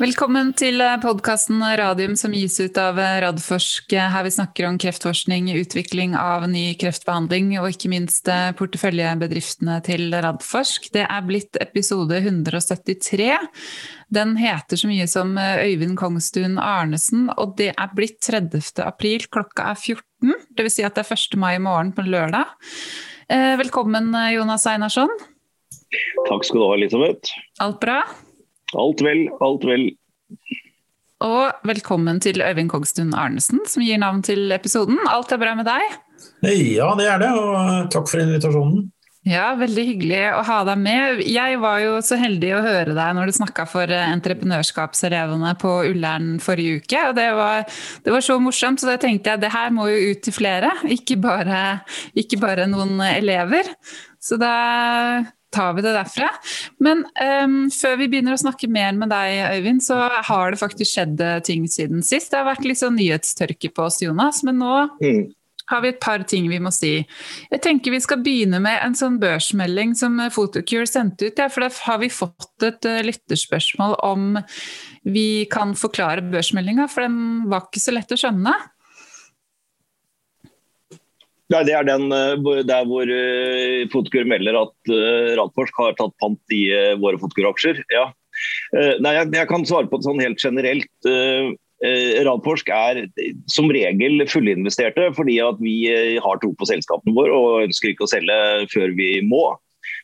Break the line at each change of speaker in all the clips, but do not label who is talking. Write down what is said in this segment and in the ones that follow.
Velkommen til podkasten Radium som gis ut av Radforsk, her vi snakker om kreftforskning, utvikling av ny kreftbehandling og ikke minst porteføljebedriftene til Radforsk. Det er blitt episode 173. Den heter så mye som Øyvind Kongstuen Arnesen, og det er blitt 30. april, klokka er 14. Dvs. Si at det er 1. mai i morgen på lørdag. Velkommen, Jonas Einarsson.
Takk skal du ha, Elisabeth.
Alt bra?
Alt vel, alt vel.
Og velkommen til Øyvind Kogstun Arnesen, som gir navn til episoden. Alt er bra med deg?
Ja, det er det, og takk for invitasjonen.
Ja, veldig hyggelig å ha deg med. Jeg var jo så heldig å høre deg når du snakka for entreprenørskapselevene på Ullern forrige uke. og det var, det var, så morsomt, så da tenkte jeg det her må jo ut til flere, ikke bare, ikke bare noen elever. Så da tar vi det derfra. Men um, før vi begynner å snakke mer med deg, Øyvind, så har det faktisk skjedd eh, ting siden sist. Det har vært litt sånn nyhetstørke på oss, Jonas, men nå mm. har vi et par ting vi må si. Jeg tenker vi skal begynne med en sånn børsmelding som Photocure sendte ut. Ja, for da har vi fått et uh, lytterspørsmål om vi kan forklare børsmeldinga, for den var ikke så lett å skjønne.
Nei, Det er den eh, der hvor uh, Fotkur melder at uh, Radforsk har tatt pant i våre Fotkur-aksjer. Ja. Nei, jeg, kan svare på det sånn helt generelt. Radforsk er som regel fullinvesterte fordi at vi har tro på selskapene våre og ønsker ikke å selge før vi må.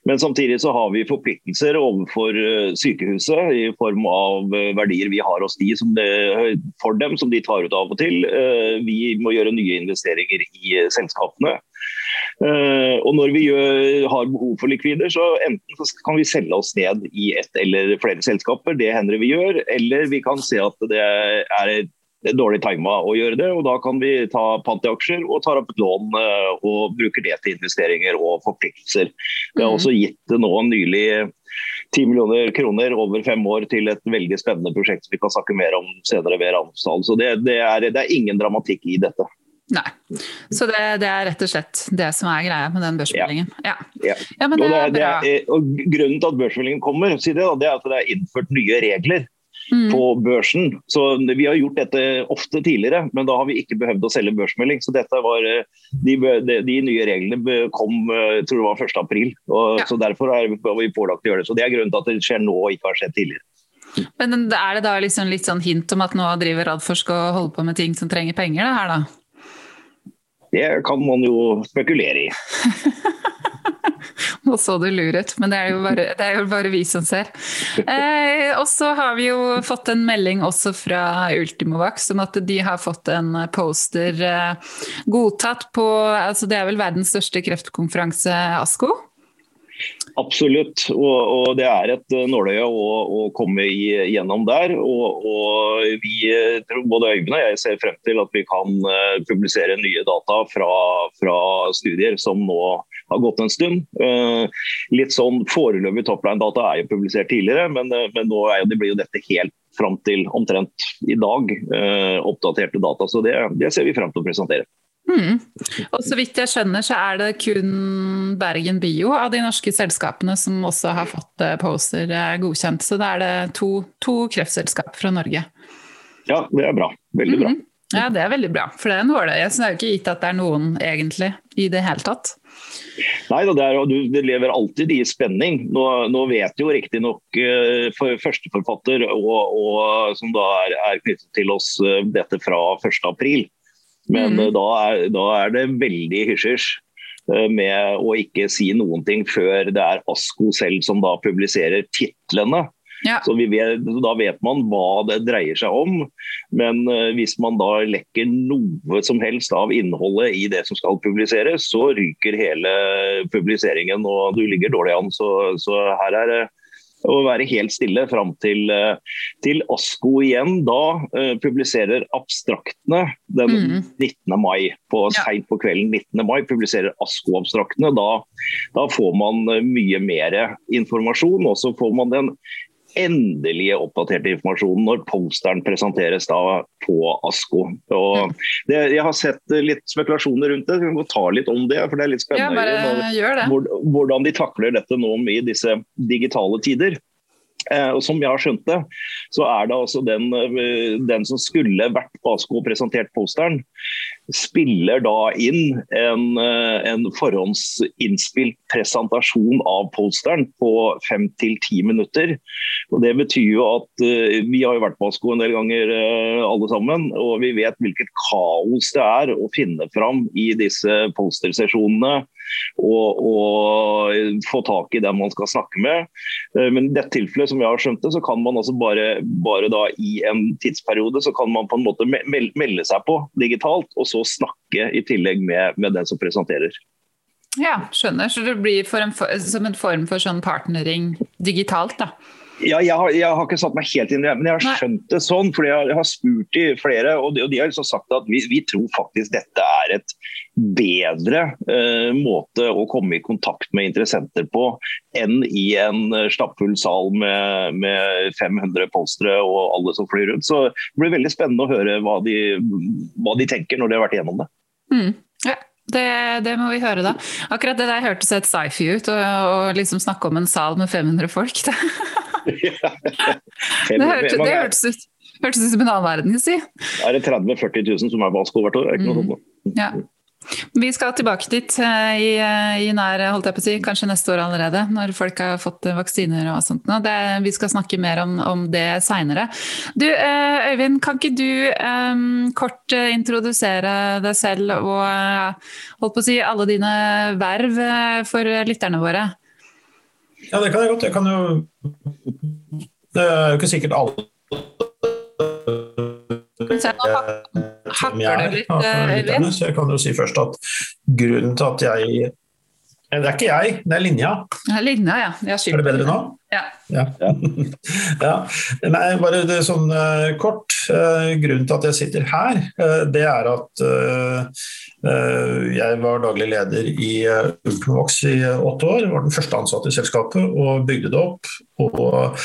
Men samtidig så har vi forpliktelser overfor eh, sykehuset i form av eh, verdier vi har hos de det, for dem, som de tar ut av og til. Eh, vi må gjøre nye investeringer i selskapene. Og når vi gjør, har behov for likvider, så enten så kan vi selge oss ned i ett eller flere selskaper, det hender vi gjør, eller vi kan se at det er dårlig tima å gjøre det. og Da kan vi ta pant i aksjer og tar opp et lån eh, og bruker det til investeringer og forpliktelser. Vi har mm. også gitt nå nylig 10 millioner kroner over fem år til et veldig spennende prosjekt som vi kan snakke mer om senere ved Ramsdal. Så det, det, er, det, er, ingen dramatikk i dette.
Nei. Så det, det, er rett og slett det som er greia med den børsmeldingen? Ja.
ja. ja. men det er bra. og grunnen til at børsmeldingen kommer, si det, det er at det er innført nye regler mm. på børsen. Så Vi har gjort dette ofte tidligere, men da har vi ikke behøvd å selge børsmelding. Så dette var, eh, de, de, de nye reglene kom jeg tror det var 1.4, og ja. så derfor er vi pålagt å gjøre det. Så Det er grunnen til at det skjer nå og ikke har skjedd tidligere.
Men Er det da liksom litt sånn hint om at nå driver Radforsk og holder på med ting som trenger penger? det her da?
Det kan man jo spekulere i.
Nå så du lur ut, men det er bare, det er jo bare vi som ser. Eh, og så har vi jo fått en melding også fra Ultimovax om at de har fått en poster eh, godtatt på altså Det er vel verdens største kreftkonferanse, ASKO?
Absolutt, og, og, det er et eh, nåløye å, å komme igjennom der. Og, og vi, eh, både Øyvind og jeg ser frem til at vi kan uh, publisere nye data fra, fra, studier som nå har gått en stund. Litt sånn Foreløpig topline-data er jo publisert tidligere, men, men nå jo, det blir jo dette helt fram til omtrent i dag. oppdaterte data, så det, det ser vi frem til å presentere.
Mm. Og så vidt jeg skjønner, så er det kun Bergen Bio av de norske selskapene som også har fått Poser poster eh, godkjent. Så da er det to, to kreftselskap fra Norge.
Ja, det er bra. Veldig bra. Mm.
Ja, det er veldig bra. For det er en nåløye, så det er jo ikke gitt at det er noen egentlig i det hele tatt.
Nei, det, er, du lever alltid i spenning. Nå, nå vet jo riktignok uh, for førsteforfatter og, og, som da er, er, knyttet til oss dette fra 1.4. Men mm. da, er, da, er, det veldig hysj-hysj eh, med å ikke si noen ting før det er ASKO selv som da publiserer titlene. Ja. Så vet, Da vet man hva det dreier seg om. Men uh, hvis man da lekker noe som helst av innholdet i det som skal publiseres, så ryker hele publiseringen og du ligger dårlig an. Så, så her er det å være helt stille fram til, eh, til ASKO igjen. Da uh, publiserer Abstraktene den mm. 19. mai. På, ja. Seint på kvelden 19. mai publiserer ASKO-abstraktene. Da, da, får man mye mer informasjon. Og så får man den endelige oppdaterte informasjonen når posteren presenteres da på ASKO. Det, jeg har sett litt spekulasjoner rundt det, vi kan ta litt om det. for det er litt spennende
ja, det.
hvordan de takler dette nå i disse digitale tider. Eh, og Som jeg har skjønt det, så er det altså den, eh, den som skulle vært på ASKO og presentert posteren, spiller da inn en, eh, en forhåndsinnspilt presentasjon av posteren på fem til ti minutter. Og Det betyr jo at vi har jo vært på ASKO en del ganger alle sammen, og vi vet hvilket kaos det er å finne fram i disse postersesjonene og, og, få tak i den man skal snakke med. Eh, men i dette tilfellet, som jeg har skjønt det, så kan man altså bare, bare da i en tidsperiode så kan man på en måte melde seg på digitalt, og så snakke i tillegg med, med den som presenterer.
Ja, skjønner. Så det blir en, som en form for sånn partnering digitalt, da?
Ja, jeg har, jeg har, ikke satt meg helt inn i det, men jeg har skjønt det sånn. fordi Jeg har spurt de flere, og de, og de har liksom sagt at vi, vi, tror faktisk dette er et bedre eh, måte å komme i kontakt med interessenter på enn i en eh, stappfull sal med, med 500 postere og alle som flyr rundt. Så det blir veldig spennende å høre hva de, hva de tenker når de har vært igjennom det.
Mm. Ja. Det, det, må vi høre, da. Akkurat det der hørtes helt sci-fi ut, å liksom snakke om en sal med 500 folk. det, hørtes, det hørtes ut hørtes ut som en annen verden, si.
Er det 30 000-40 000 som er Asko hvert år? Ikke noe mm.
sånt. Ja. Vi skal tilbake dit eh, i, eh, i nær, holdt jeg på å si, kanskje neste år allerede, når folk har fått vaksiner og sånt. Det, vi skal snakke mer om, om det seinere. Du Øyvind, kan ikke du um, kort introdusere deg selv og holdt på å si, alle dine verv for lytterne våre?
Ja, det kan jeg godt. Jeg kan jo Det er jo ikke sikkert alle hakker det litt, Øyvind? Så jeg kan jo si først at grunnen til at jeg Det er ikke jeg, det er linja.
Ja, linja, ja.
er det bedre nå?
Ja.
ja. ja. Nei, bare det sånn uh, kort. Uh, grunnen til at jeg sitter her, uh, det er at jeg var daglig leder i Ultimovox i åtte år. Var den første ansatte i selskapet og bygde det opp. Og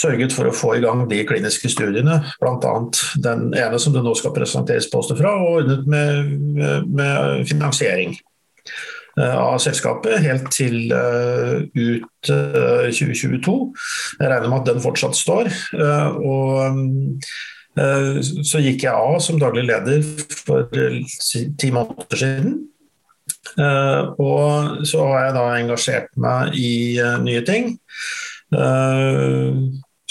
sørget for å få i gang de kliniske studiene, bl.a. den ene som det nå skal presenteres poster fra, og ordnet med, med, med finansiering. Eh, av selskapet helt til uh, ut uh, 2022. Jeg regner med at den fortsatt står. Og så gikk jeg av som daglig leder for ti måneder siden. og så har jeg da engasjert meg i nye ting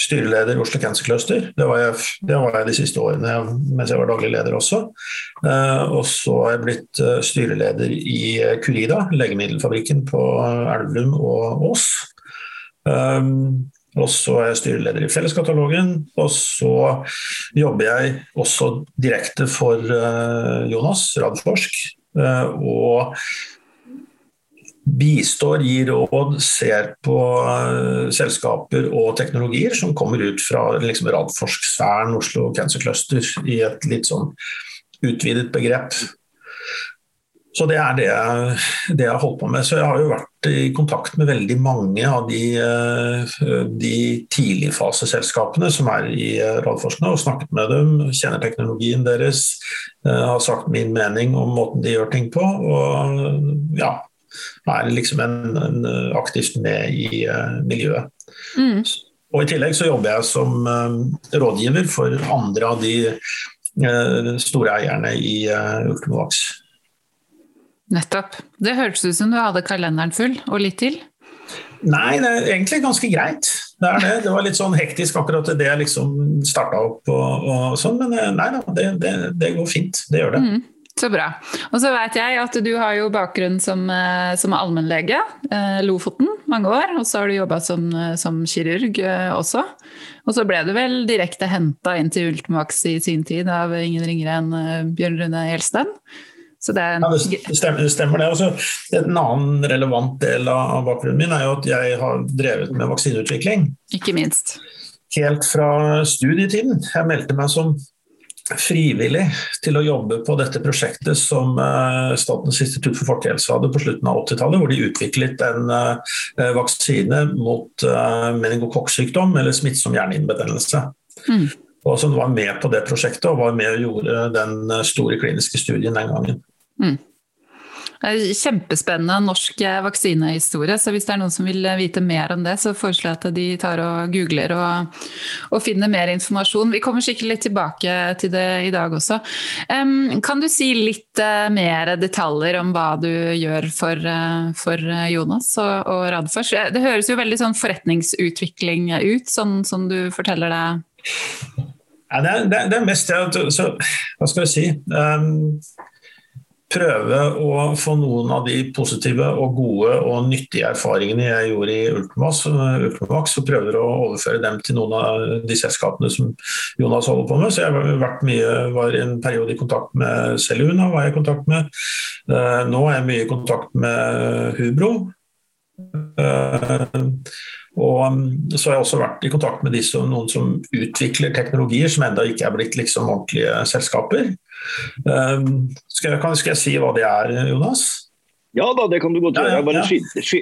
styreleder i Oslo Cancer Cluster. Det var, jeg, det var jeg de siste årene mens jeg var daglig leder også. Uh, og så har jeg blitt uh, styreleder i uh, Curida, legemiddelfabrikken på Elverum og Ås. Og så er jeg styreleder i Felleskatalogen. Og så jobber jeg også direkte for Jonas Radforsk. og bistår, gir råd, ser på uh, selskaper og teknologier som kommer ut fra liksom, Radforsk-sfæren, Oslo Cancer Cluster, i et litt sånn utvidet begrep. Så det er det jeg, det jeg har holdt på med. Så jeg har jo vært i kontakt med veldig mange av de, uh, de tidligfaseselskapene som er i uh, Radforskene, og snakket med dem, kjenner teknologien deres, har sagt min mening om måten de gjør ting på. og ja, er liksom en, en eh, aktivt med i uh, miljøet. Mm. Og I tillegg så jobber jeg som uh, rådgiver for andre av de store eierne i Ultimovax.
Nettopp. Det hørtes ut som du hadde kalenderen full, og litt til?
Nei, det er egentlig ganske greit. Det er det. Det var litt sånn hektisk akkurat det jeg liksom starta opp og, og, sånn, men nei da, det, det, det, går fint. Det gjør det. Mm.
Så bra. Og så vet jeg at du har jo bakgrunn som, eh, som allmennlege. Eh, Lofoten mange år. Og så har du jobba som, eh, som, kirurg også. Og så ble du vel direkte henta inn til Ultimax i sin tid av ingen ringere enn Bjørn Rune Gjelsten.
Så det, ja, det stemmer, det stemmer det. Også, en annen relevant del av bakgrunnen min er jo at jeg har drevet med vaksineutvikling.
Ikke minst.
Helt fra studietiden. Jeg meldte meg som frivillig til å jobbe på dette prosjektet som uh, Statens institutt for folkehelse hadde på slutten av 80-tallet, hvor de utviklet en uh, vaksine mot meningokokksykdom eller smittsom hjernehinnebetennelse. Mm. Og som var med på det prosjektet og var med og gjorde den store kliniske studien den gangen. Mm.
Kjempespennende norsk vaksinehistorie. Så hvis det er noen som vil vite mer om det, så foreslår jeg at de tar og googler og, og finner mer informasjon. Vi kommer sikkert litt tilbake til det i dag også. Kan du si litt uh, mer detaljer om hva du gjør for, uh, for Jonas og, og Radfors? Det høres jo veldig sånn forretningsutvikling ut, sånn som du forteller det.
Ja, det, er, det er mest det så, Hva skal jeg si? Um, prøve å få noen av de positive og gode og nyttige erfaringene jeg gjorde i Ultimax, og prøver å overføre dem til noen av de selskapene som Jonas holder på med. Så jeg har mye, var en periode i kontakt med Celluna, var jeg i kontakt med. Eh, nå er jeg mye i kontakt med Hubro. Eh, og um, så har jeg også vært i kontakt med som, noen som utvikler teknologier som enda ikke er blitt liksom ordentlige selskaper. Um, skal, jeg, skal, jeg, si hva det er, Jonas?
Ja da, det kan du godt gjøre. Ja, ja,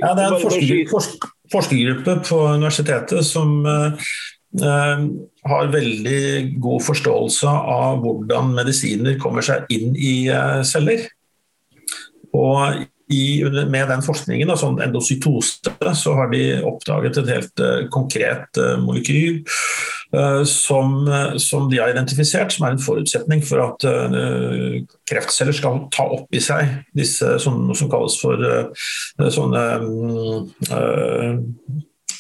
ja. det er en forskergruppe, forskergruppe på universitetet som uh, har veldig god forståelse av hvordan medisiner kommer seg inn i uh, celler. Og i, med den forskningen, altså endocytose, så har de oppdaget et helt uh, konkret uh, molekyl som, som, de har identifisert, som er en forutsetning for at kreftceller skal ta opp i seg disse som, som kalles for sånne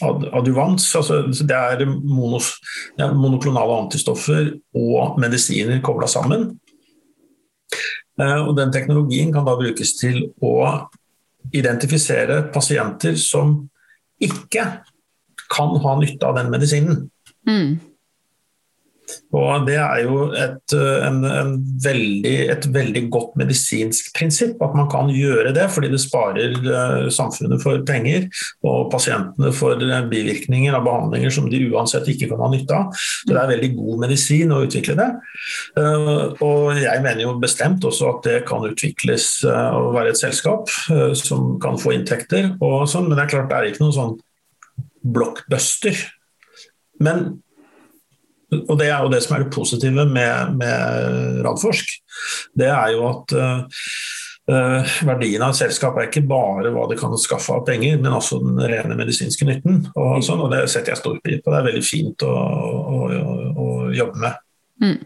adjuvans. Altså det er monos, ja, monoklonale antistoffer og medisiner kobla sammen. Eh, og den teknologien kan da brukes til å identifisere pasienter som ikke kan ha nytte av den medisinen. Mm. Og Det er jo et, eh, en, en veldig, et, veldig, godt medisinsk prinsipp at man kan gjøre det, fordi det sparer uh, samfunnet for penger og pasientene for uh, bivirkninger av behandlinger som de uansett ikke kan ha nytte av. Så Det er veldig god medisin å utvikle det. Og Jeg mener jo bestemt også at det kan utvikles og være et selskap som kan få inntekter, sånn, men det er klart det er ikke noen sånn blockbuster. Men og Det er jo det som er det positive med, med Radforsk. Det er jo at uh, verdien av et selskap er ikke bare hva det kan skaffe av penger, men også den rene medisinske nytten. Og, sånn, og Det setter jeg stor pris på. Det er veldig fint å, å, å, å jobbe med. Mm.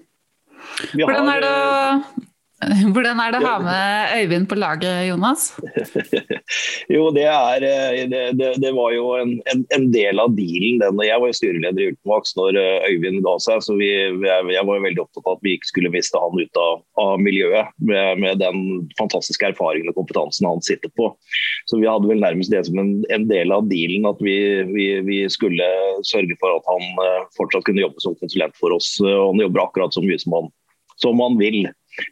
Hvordan er det Hvordan er det å ha med Øyvind på laget, Jonas?
jo, det, er, eh, det, det, det var jo en, en, en, del av dealen. Den. Jeg var jo styreleder i Ultimax når eh, Øyvind ga seg, så vi, jeg, jeg, var veldig opptatt av at vi ikke skulle miste han ut av, av miljøet med, med, den fantastiske erfaringen og kompetansen han sitter på. Så vi hadde vel nærmest det som en, en del av dealen at vi, vi, vi, skulle sørge for at han eh, fortsatt kunne jobbe som konsulent for oss. og Han jobber akkurat så mye som han, som han vil.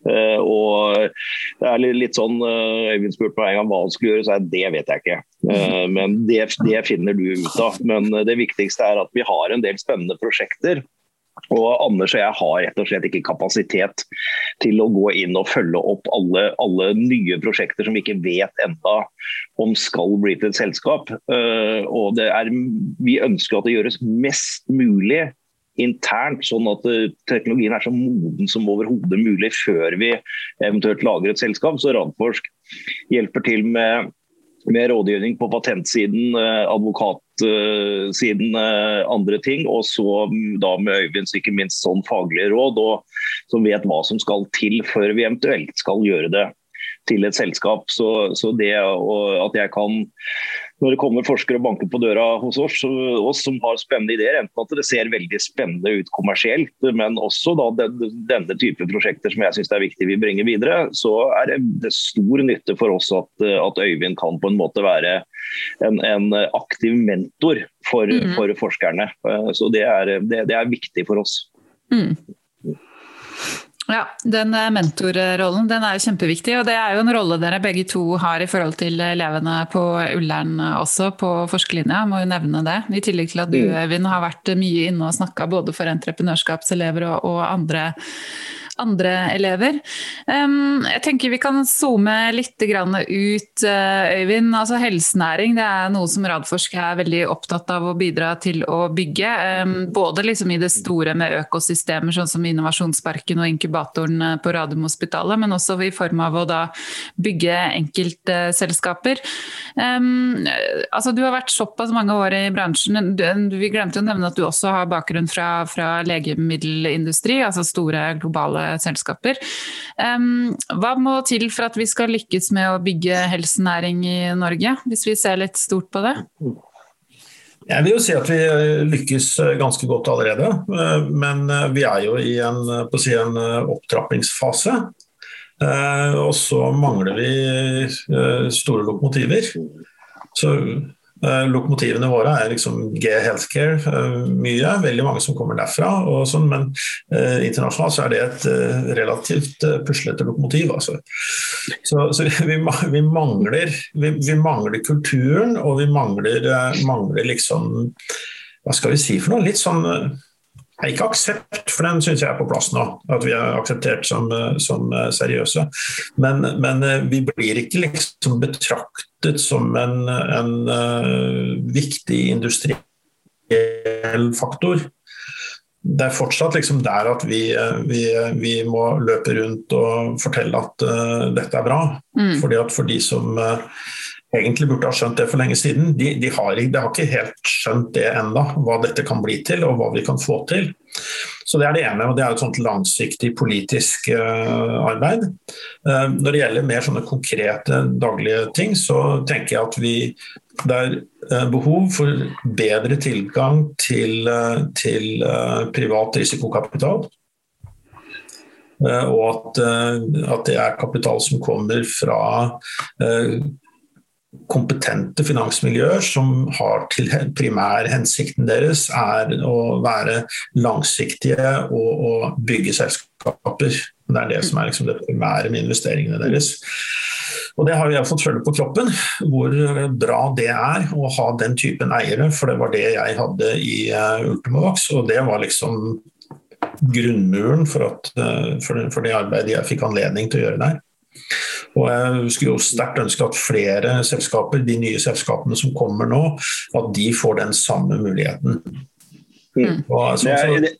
Uh, og det er litt sånn uh, Øyvind spurte meg en gang hva han skulle gjøre, så jeg det vet jeg ikke. Uh, men det, det, finner du ut av. Men det viktigste er at vi har en del spennende prosjekter. Og Anders og jeg har rett og slett ikke kapasitet til å gå inn og følge opp alle, alle nye prosjekter som vi ikke vet enda om skal bli til et selskap. og er, Vi ønsker at det gjøres mest mulig internt, sånn at eh, teknologien er så moden som overhodet mulig før vi eventuelt lager et selskap. Så Radforsk hjelper til med, med rådgivning på patentsiden, eh, advokatsiden, eh, andre ting. Og så mm, da med Øyvinds ikke minst sånn faglige råd, og som vet hva som skal til før vi eventuelt skal gjøre det til et selskap. Så, så det at jeg kan når det kommer forskere og banker på døra hos oss, oss, som har spennende ideer, enten at det ser veldig spennende ut kommersielt, men også da den, denne type prosjekter som jeg syns er viktig vi bringer videre, så er det stor nytte for oss at, at Øyvind kan på en måte være en, en aktiv mentor for, mm. for, forskerne. Så det er, det, det er viktig for oss. Mm.
Ja, den eh, mentorrollen den er jo kjempeviktig. Og det er jo en rolle dere begge to har i forhold til elevene på Ullern også, på forskerlinja. Må jo nevne det. I tillegg til at du, mm. Øyvind, har vært mye inne og snakka både for entreprenørskapselever og, og andre andre elever. Jeg tenker vi kan zoome litt ut, Øyvind. Altså Helsenæring det er noe som Radforsk er veldig opptatt av å bidra til å bygge. Både liksom i det store med økosystemer, sånn som Innovasjonsparken og inkubatoren på Radiumhospitalet, men også i form av å da bygge enkeltselskaper. Altså, du har vært såpass mange år i bransjen. Vi glemte å nevne at du også har bakgrunn fra, fra legemiddelindustri, altså store globale selskaper. Hva må til for at vi skal lykkes med å bygge helsenæring i Norge, hvis vi ser litt stort på det?
Jeg vil jo si at vi lykkes ganske godt allerede, men vi er jo i en, si, en opptrappingsfase. Og så mangler vi store lokomotiver. Så Eh, lokomotivene våre er liksom G Healthcare uh, mye, veldig mange som kommer derfra. Sånn, men eh, internasjonalt så er det et eh, relativt puslete lokomotiv. Altså. Så, så vi, vi, mangler, vi, vi, mangler, kulturen, og vi mangler, mangler, liksom Hva skal vi si for noe? Litt sånn ikke aksept, for den syns jeg er på plass nå. At vi er akseptert som, som seriøse. Men, men, vi blir ikke liksom betraktet som en, en uh, viktig industriell faktor. Det er fortsatt liksom der at vi, eh, vi, vi, må løpe rundt og fortelle at uh, dette er bra. Mm. Fordi at For de som uh, egentlig burde ha skjønt det for lenge siden, de, de, har, de har, ikke helt skjønt det enda, hva dette kan bli til og hva vi kan få til. Så Det er det ene, og det er et sånt langsiktig politisk uh, arbeid. Uh, når det gjelder mer sånne konkrete daglige ting, så tenker jeg at vi, det er uh, behov for bedre tilgang til, til privat risikokapital. Og at, at, det er kapital som kommer fra kompetente finansmiljøer som har til primærhensikten deres er å være langsiktige og, og bygge selskaper. Det er det som er liksom det primære med investeringene deres. Og Det har vi fått følge på kroppen, hvor bra det er å ha den typen eiere. For det var det jeg hadde i uh, Ultimovax, og det var liksom grunnmuren for, at, for, for det arbeidet jeg fikk anledning til å gjøre der. Og Jeg skulle jo sterkt ønske at flere selskaper, de nye selskapene som kommer nå, at de får den samme muligheten.
Mm. Og, det, er, det,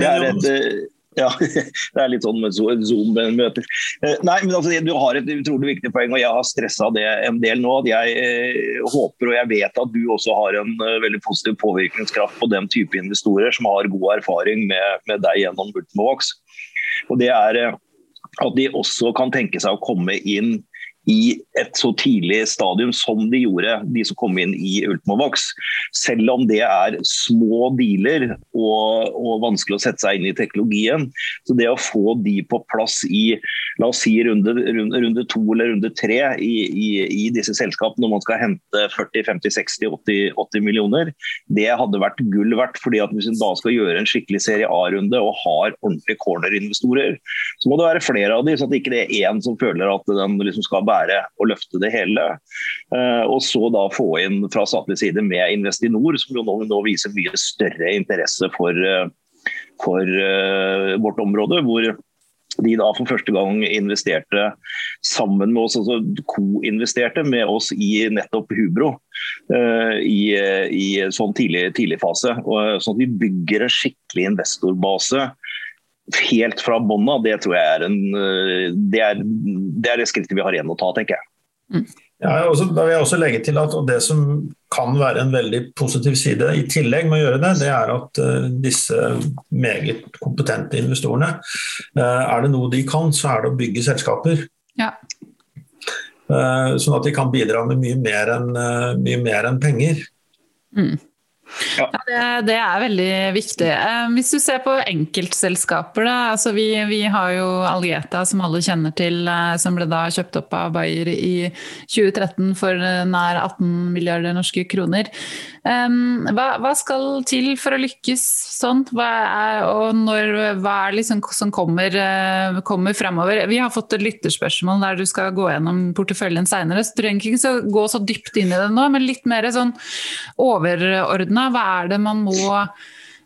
det er et, eh, ja, det er litt sånn med Zoom-møter. Eh, nei, men altså, Du har et utrolig viktig poeng, og jeg har stressa det en del nå. at Jeg eh, håper og jeg vet at du også har en veldig positiv påvirkningskraft på den type investorer som har god erfaring med, med deg gjennom Multimovox. Og det er at de også kan tenke seg å komme inn i et så tidlig stadium som de gjorde, de som kom inn i Ultimovax. Selv om det er små dealer og, og, vanskelig å sette seg inn i teknologien. Så det å få de på plass i la oss si runde, runde, runde to eller runde tre i, i, i, disse selskapene når man skal hente 40-50-60-80 millioner, det hadde vært gull verdt. fordi at Hvis man da skal gjøre en skikkelig serie A-runde og har ordentlige corner-investorer, så må det være flere av de, så at ikke det er én som føler at den liksom skal bære og løfte det hele. Uh, og så da få inn fra statlig side med Investinor, som jo nå, nå viser mye større interesse for, uh, for uh, vårt område. hvor de da for første gang investerte sammen med oss, altså co-investerte med oss i nettopp Hubro uh, i, i, sånn tidlig, tidlig fase. Og, sånn at vi bygger en skikkelig investorbase helt fra bånn av. Det tror jeg er, en, eh, det, er, det er det skrittet vi har igjen å ta, tenker jeg.
Mm. Ja, også, da vil jeg også legge til at Det som kan være en veldig positiv side i tillegg med å gjøre det, det er at uh, disse meget kompetente investorene, uh, er det noe de kan, så er det å bygge selskaper. Ja. Uh, sånn at de kan bidra med mye mer enn, mye mer enn penger. Mm.
Ja. det, det, er veldig viktig. Eh, hvis du ser på enkeltselskaper, da, altså vi, vi, har jo Algeta, som alle kjenner til, eh, som ble da kjøpt opp av Bayer i 2013 for eh, nær 18 milliarder norske kroner. Hva, hva skal til for å lykkes sånn, hva er, og når, hva er liksom som kommer, kommer fremover? Vi har fått et lytterspørsmål der du skal gå gjennom porteføljen seinere, så du trenger ikke gå så dypt inn i det nå, men litt mer sånn overordna. Hva er det man må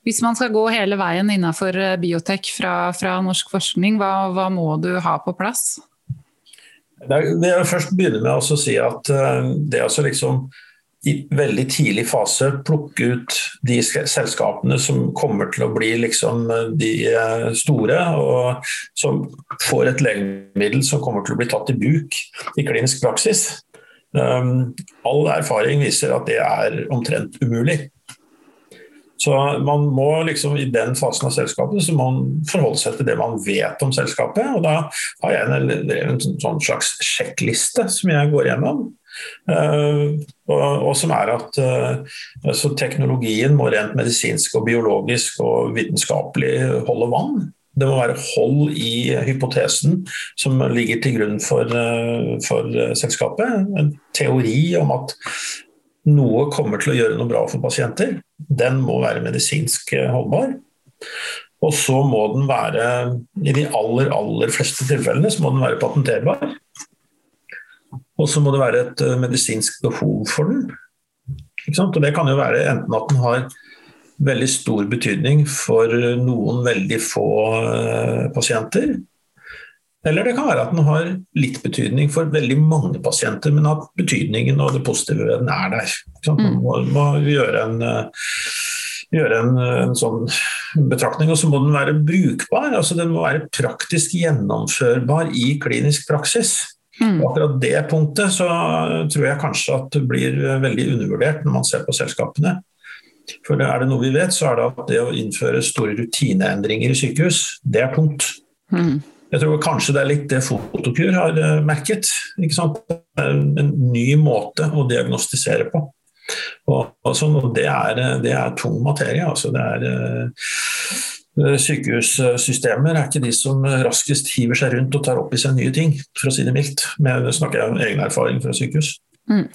Hvis man skal gå hele veien innenfor biotek fra, fra norsk forskning, hva, hva, må du ha på plass?
Jeg vil først begynne med å si at det altså liksom i veldig tidlig fase plukke ut de selskapene som kommer til å bli liksom de eh, store, og som får et legemiddel som kommer til å bli tatt i bruk i klinisk praksis. Um, all erfaring viser at det er omtrent umulig. Så man må liksom I den fasen av selskapet så må man forholde seg til det man vet om selskapet. og Da har jeg en, en en slags sjekkliste som jeg går gjennom. Uh, og, og, som er at uh, teknologien må rent medisinsk og biologisk og vitenskapelig holde vann. Det må være hold i hypotesen som ligger til grunn for, uh, for selskapet. En teori om at noe kommer til å gjøre noe bra for pasienter. Den må være medisinsk holdbar. Og så må den være, i de aller, aller fleste tilfellene, så må den være patenterbar. Og så må det være et eh, medisinsk behov for den. Og Det kan jo være enten at den har veldig stor betydning for noen veldig få eh, pasienter. Eller det kan være at den har litt betydning for veldig mange pasienter, men at betydningen og det positive ved den er der. Man må, må gjøre en, eh, gjøre en, en, sånn betraktning, og så må den være brukbar. altså Den må være praktisk gjennomførbar i klinisk praksis. Mm. Akkurat det punktet så tror jeg kanskje at det blir veldig undervurdert når man ser på selskapene. For er det noe vi vet, så er det at det å innføre store rutineendringer i sykehus, det er tungt. Mm. Jeg tror kanskje det er litt det Fotokur har eh, merket. Er en ny måte å diagnostisere på. Og, og, sånn, og det, er, det, er, tung materie. Altså det er eh, Eh, sykehussystemer er ikke de som raskest hiver seg rundt og tar opp i seg nye ting, for å si det mildt. Men det snakker jeg om egen erfaring fra sykehus. Mm.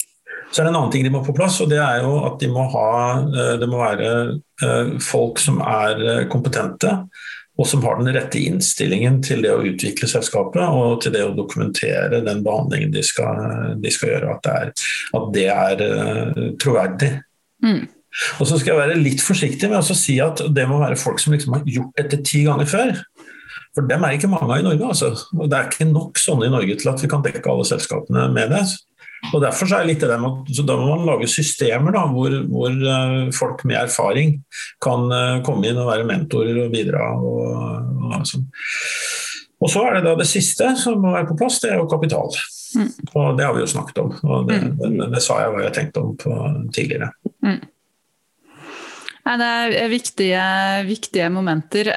Så er det en annen ting de må på plass, og det er jo at de må ha eh, Det må være eh, folk som er kompetente, og som har den rette innstillingen til det å utvikle selskapet og til det å dokumentere den behandlingen de skal, de skal gjøre. At det er, at det er troverdig. Mm. Og så skal jeg være litt forsiktig med å si at det må være folk som liksom har gjort dette ti ganger før. For dem er ikke mange av i Norge. Altså. Og det er ikke nok sånne i Norge til at vi kan dekke alle selskapene med det. Og derfor så er litt det med, så Da må man lage systemer da, hvor, hvor uh, folk med erfaring kan uh, komme inn og være mentorer og bidra. Og, og, sånn. og så er det da det siste som må være på plass, det er jo kapital. Mm. Og det har vi jo snakket om. og det, mm. det, det, det sa jeg hva jeg tenkte om på, tidligere. Mm.
Det er viktige, viktige momenter.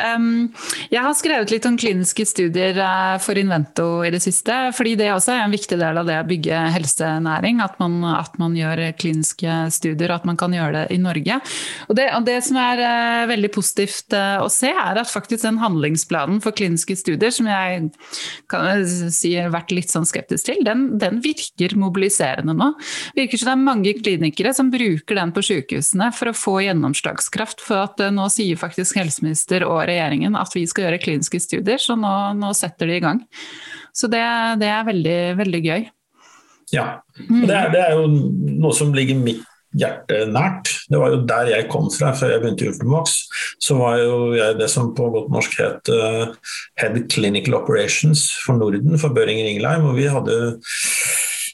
Jeg har skrevet litt om kliniske studier eh, for Invento i det siste. fordi det også er en viktig del av det å bygge helsenæring. At man, at man gjør kliniske studier, og at man kan gjøre det i Norge. Og det, og det som er eh, veldig positivt eh, å se, er at faktisk den handlingsplanen for kliniske studier, som jeg kan si har vært litt sånn skeptisk til, den, den virker mobiliserende nå. Virker som det er mange klinikere som bruker den på sykehusene for å få gjennomslag gjennomslagskraft. For at eh, nå sier faktisk helseminister og regjeringen at vi skal gjøre kliniske studier, så nå, nå setter de i gang. Så det, det er veldig, veldig gøy.
Ja, og det er, det er, jo noe som ligger mitt hjerte nært. Det var jo der jeg kom fra før jeg begynte i Ultimax. Så var jo jeg det som på godt norsk het uh, Head Clinical Operations for Norden for Børinger Ingleim. Og vi hadde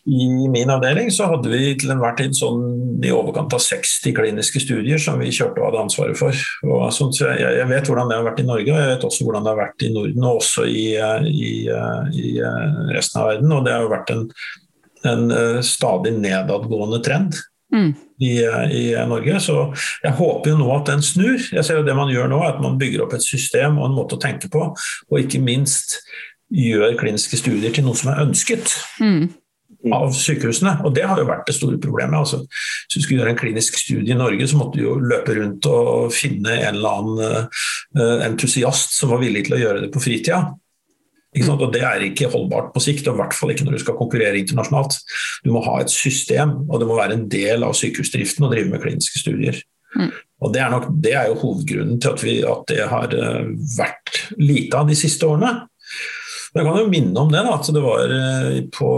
i min avdeling så hadde vi til enhver tid sånn i overkant av 60 kliniske studier som vi kjørte og hadde ansvaret for. Og sånn, så jeg, jeg, vet hvordan det har vært i Norge, og jeg vet også hvordan det har vært i Norden og også i, i, i resten av verden. Og det har jo vært en, en eh, stadig nedadgående trend. Mm. I, I, Norge. Så jeg håper jo nå at den snur. Jeg ser jo Det man gjør nå, er at man bygger opp et system og en måte å tenke på, og ikke minst gjør kliniske studier til noe som er ønsket. Mm av sykehusene. Og det har jo vært det store problemet. Altså, hvis du skulle gjøre en klinisk studie i Norge, så måtte du jo løpe rundt og finne en eller annen uh, entusiast som var villig til å gjøre det på fritida. Og Det er ikke holdbart på sikt, og i hvert fall ikke når du skal konkurrere internasjonalt. Du må ha et system, og det må være en del av sykehusdriften å drive med kliniske studier. Mm. Og det er, nok, det er, jo hovedgrunnen til at, vi, at det har eh, vært lite av de siste årene. Jeg kan jo minne om det, da, at det var eh, på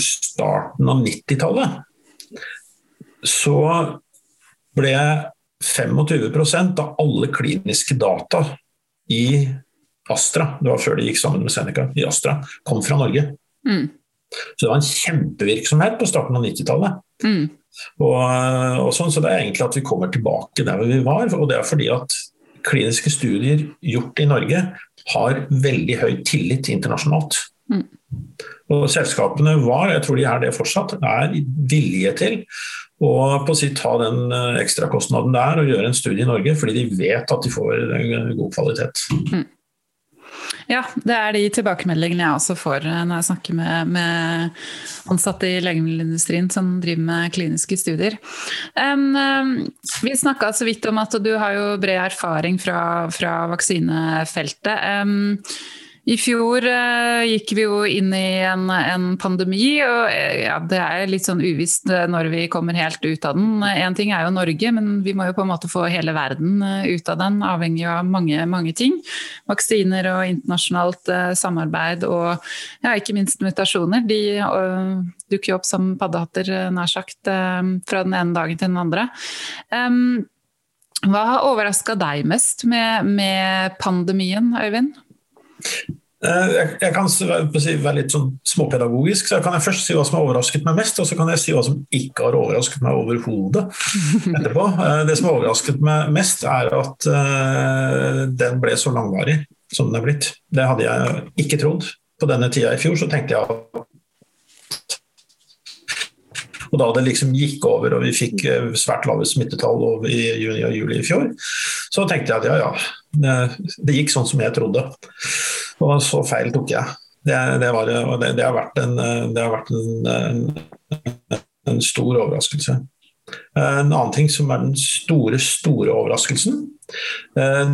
starten av 90-tallet. Så ble 25% av alle kliniske data i Astra, det var før de gikk sammen med Seneca, i Astra, kom fra Norge.
Mm.
Så det var en kjempevirksomhet på starten av 90-tallet.
Mm.
Og, og sånn, så det er egentlig at vi kommer tilbake der vi var, og det er fordi at kliniske studier gjort i Norge har veldig høy tillit internasjonalt.
Mm.
Og selskapene var, jeg tror de er det fortsatt, er villige til å på sitt ta den eh, ekstrakostnaden det er å gjøre en studie i Norge, fordi de vet at de får god kvalitet.
Mm. Ja, det er de tilbakemeldingene jeg også får eh, når jeg snakker med, med ansatte i legemiddelindustrien som driver med kliniske studier. Um, vi snakka så vidt om at du har jo bred erfaring fra, fra vaksinefeltet. Um, i fjor uh, gikk vi jo inn i en, en pandemi, og uh, ja, det er litt sånn uvisst uh, når vi kommer helt ut av den. Én ting er jo Norge, men vi må jo på en måte få hele verden ut av den, avhengig av mange, mange ting. Vaksiner og internasjonalt samarbeid og ja, ikke minst mutasjoner. De dukker jo opp som paddehatter, nær sagt, fra den ene dagen til den andre. Um, hva har overraska deg mest med, med pandemien, Øyvind?
Eh, jeg kan være litt sånn småpedagogisk, så kan jeg først si hva som har overrasket meg mest, og så kan jeg si hva som ikke har overrasket meg overhodet etterpå. Eh, det som har overrasket meg mest, er at eh, den ble så langvarig som den er blitt. Det hadde jeg ikke trodd. På denne tida i fjor så tenkte jeg at og da det liksom gikk over og vi fikk svært lave smittetall i juni og juli i fjor, så tenkte jeg at ja, ja, det, det gikk sånn som jeg trodde. Og så feil tok jeg. Det, det, var, det, det har vært, en, har vært en, en, en, stor overraskelse. En annen ting som er den store, store overraskelsen, eh,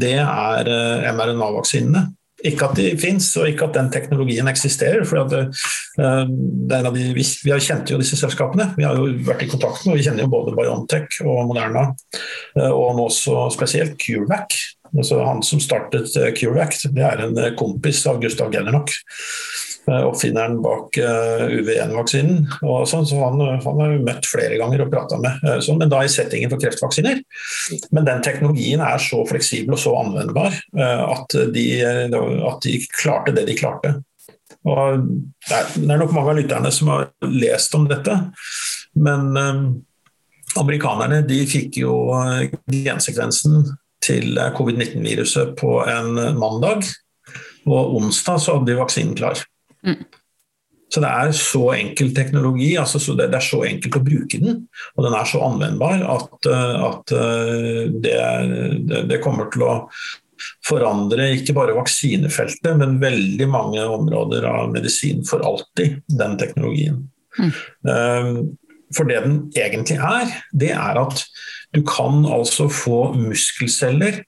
det er eh, mRNA-vaksinene. Ikke at de fins, og ikke at den teknologien eksisterer. for det, eh, det de, vi, vi kjent jo disse selskapene. Vi har jo vært i kontakt med Vi kjenner jo både Biontech og Moderna, og nå også spesielt CureVac. Altså han som startet eh, CureVac, det er en eh, kompis av Gustav Gellernock. Eh, oppfinneren bak UV1-vaksinen. Sånn, så han, har møtt flere ganger og prata med, sånn, men da i settingen for kreftvaksiner. Men den teknologien er så fleksibel og så anvendbar at de, at de klarte det de klarte. Og det, er, nok mange av lytterne som har lest om dette, men amerikanerne de fikk jo gensekvensen til covid-19-viruset på en mandag. Og onsdag så hadde de vaksinen klar. Mm. Så det er så enkel teknologi, altså så det, det, er så enkelt å bruke den. Og den er så anvendbar at, eh, at eh, det, det, det, kommer til å forandre ikke bare vaksinefeltet, men veldig mange områder av medisin for alltid, den teknologien. Mm. Eh, for det den egentlig er, det er at du kan altså få muskelceller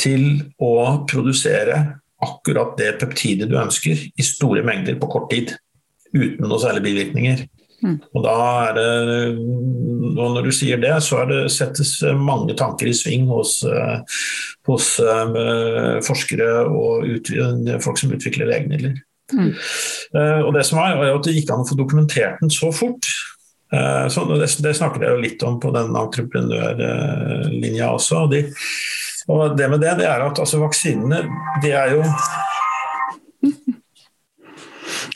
til å produsere akkurat det peptidet du ønsker, i store mengder på kort tid. Uten noe særlig bivirkninger. Mm. Og da er det, og Når du sier det, så det, settes mange tanker i sving hos, hos uh, forskere og ut, folk som utvikler legemidler. Mm. Uh, og det som er, er at Det gikk an å få dokumentert den så fort. Eh, så det, det snakker jeg jo litt om på den entreprenørlinja også. Og, de, og det med det, det er at altså, vaksinene, de er jo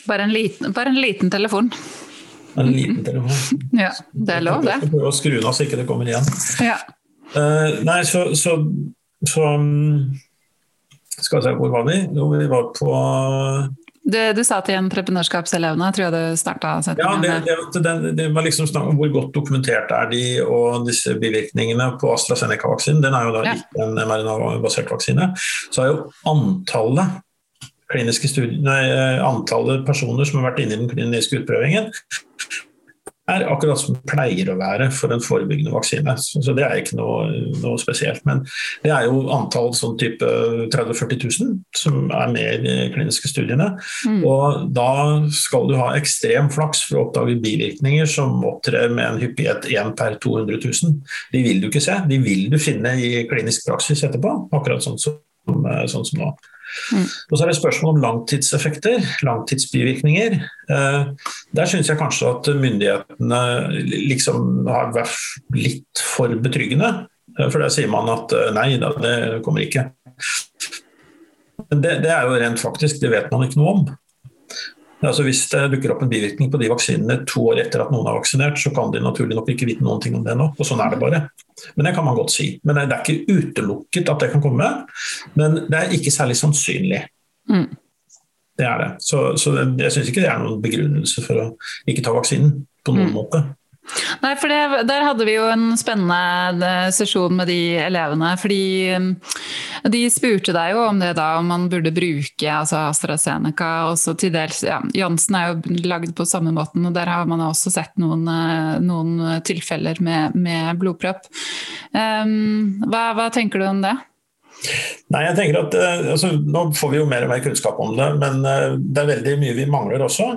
bare en, liten, bare en liten telefon.
En liten telefon.
Ja, det er lov, det.
Jeg prøver å skru den av så ikke det kommer igjen.
Ja.
Uh, nei, så, så, så mm, Skal vi se, hvor var vi? Jo, vi var på
det du sa til entreprenørskapselevene, tror jeg du starta
setningen Ja, det, det, det, var liksom snakk om hvor godt dokumentert er de og disse bivirkningene på AstraZeneca-vaksinen. Den er jo da ja. ikke en mRNA-basert vaksine. Så er jo antallet kliniske studier, nei, antallet personer som har vært inne i den kliniske utprøvingen, er akkurat som det pleier å være for en forebyggende vaksine. Så Det er ikke noe, noe spesielt. Men det er jo antall sånn type 30 000-40 000 som er med i de kliniske studiene. Mm. Og da skal du ha ekstrem flaks for å oppdage bivirkninger som opptrer med en hyppighet 1 per 200 000. De vil du ikke se, de vil du finne i klinisk praksis etterpå. Akkurat sånn som, sånn som nå. Mm. Og så er det spørsmål om langtidseffekter, langtidsbivirkninger. Eh, der syns jeg kanskje at myndighetene liksom har vært litt for betryggende. For der sier man at nei da, det kommer ikke. Men det, det, er jo rent faktisk, det vet man ikke noe om. Altså Hvis det dukker opp en bivirkning på de vaksinene to år etter at noen er vaksinert, så kan de naturlig nok ikke vite noen ting om det nå. og Sånn er det bare. Men det kan man godt si. Men det er ikke utelukket at det kan komme. Men det er ikke særlig sannsynlig. Mm. Det er det. Så, så jeg syns ikke det er noen begrunnelse for å ikke ta vaksinen på noen mm. måte.
Nei, for det, Der hadde vi jo en spennende sesjon med de elevene. fordi um, De spurte deg jo om det da, om man burde bruke altså AstraZeneca. også til dels, ja, Jansen er jo lagd på samme måten, og der har man også sett noen, eh, noen tilfeller med, med blodpropp. Um, hva, hva tenker du om det?
Nei, jeg tenker at eh, altså, Nå får vi jo mer og mer kunnskap om det, men uh, det er veldig mye vi mangler også.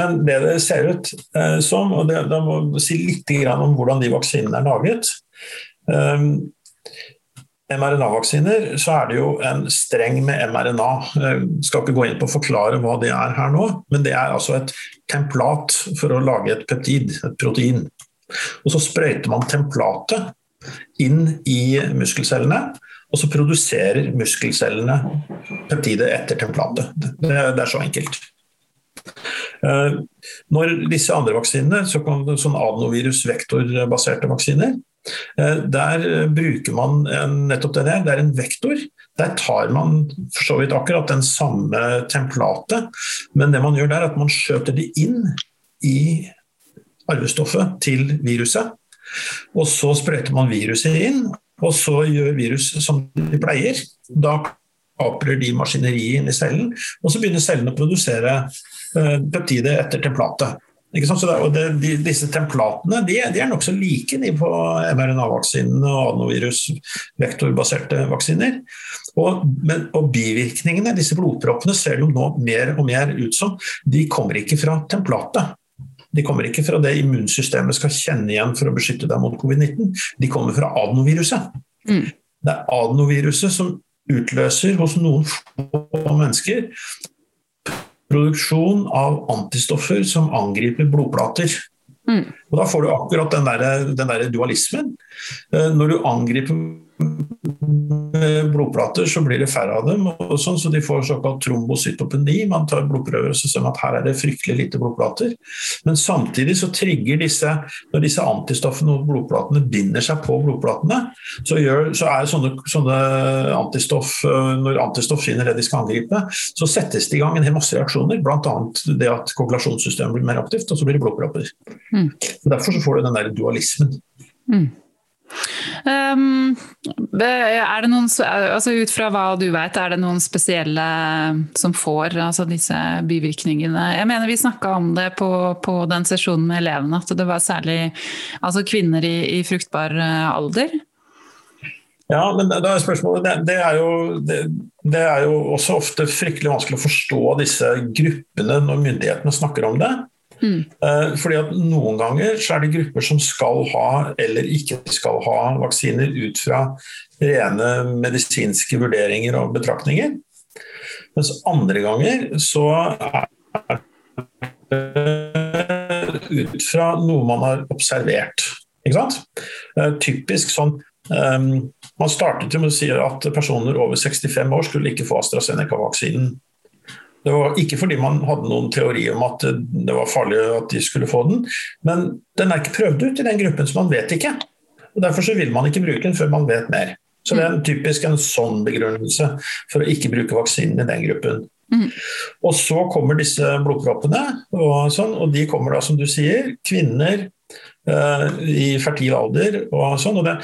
Men det det ser ut uh, som, og det, da må vi si litt om hvordan de vaksinene er laget um, mRNA-vaksiner så er det jo en streng med mRNA. Jeg skal ikke gå inn på å forklare hva det er her nå, men det er altså et templat for å lage et peptid, et protein. Og så sprøyter man templatet inn i muskelcellene, og så produserer muskelcellene peptidet etter templatet. Det, det er så enkelt. Uh, når disse andre vaksinene, så kan, sånn adenovirus-vektorbaserte vaksiner, uh, der bruker man en, nettopp det der. Det er en vektor. Der tar man for så vidt akkurat den samme templatet, men det man gjør der, er at man skjøter det inn i arvestoffet til viruset. Og så sprøyter man viruset inn, og så gjør viruset som de pleier. Da kaprer de maskineriet i cellen, og så begynner cellene å produsere eh, peptidet etter templatet. Så det, de, disse templatene de, de er nokså like de på mRNA-vaksinene og adenovirus-vektorbaserte vaksiner. Og, men, og, bivirkningene, disse blodproppene, ser jo nå mer og mer ut som de kommer ikke fra templatet. De kommer ikke fra det immunsystemet skal kjenne igjen for å beskytte deg mot covid-19. De kommer fra adenoviruset. Mm. Det er adenoviruset som utløser hos noen få mennesker produksjon av antistoffer som angriper blodplater. Mm. Og Da får du akkurat den der, den der dualismen. Eh, når du angriper blodplater, så blir det færre av dem. og sånn, Så de får såkalt trombocytopeni. Man tar blodprøver og så ser man at her er det fryktelig lite blodplater. Men samtidig så trigger disse Når disse antistoffene og blodplatene binder seg på blodplatene, så, gjør, så er sånne, sånne, antistoff Når antistoff finner det de skal angripe, så settes det i gang en hel masse reaksjoner. Bl.a. det at kogulasjonssystemet blir mer aktivt, og så blir det blodpropper. Mm. Derfor så får du den der dualismen. Mm.
Um, er det noen, altså Ut fra hva du vet, er det noen spesielle som får altså disse bivirkningene? Jeg mener Vi snakka om det på, på, den sesjonen med elevene, at det var særlig altså kvinner i, i fruktbar eh, alder.
Ja, men da er spørsmålet det, det, er jo, det, det, er jo, også ofte fryktelig vanskelig å forstå disse gruppene når myndighetene snakker om det. Mm. Eh, fordi at Noen ganger så er det grupper som skal ha eller ikke skal ha vaksiner ut fra rene medisinske vurderinger og betraktninger. Mens andre ganger så er det ut fra noe man har observert. Eh, typisk sånn um, Man startet jo med å si at personer over 65 år skulle ikke få AstraZeneca-vaksinen. Det var ikke fordi man hadde noen teori om at det var farlig at de skulle få den, men den er ikke prøvd ut i den gruppen, så man vet ikke. Og Derfor så vil man ikke bruke den før man vet mer. Så det er en typisk en sånn begrunnelse for å ikke bruke vaksinen i den gruppen. Mm. Og så kommer disse blodproppene, og, sånn, og de kommer da, som du sier, kvinner eh, i fertil alder og sånn. og det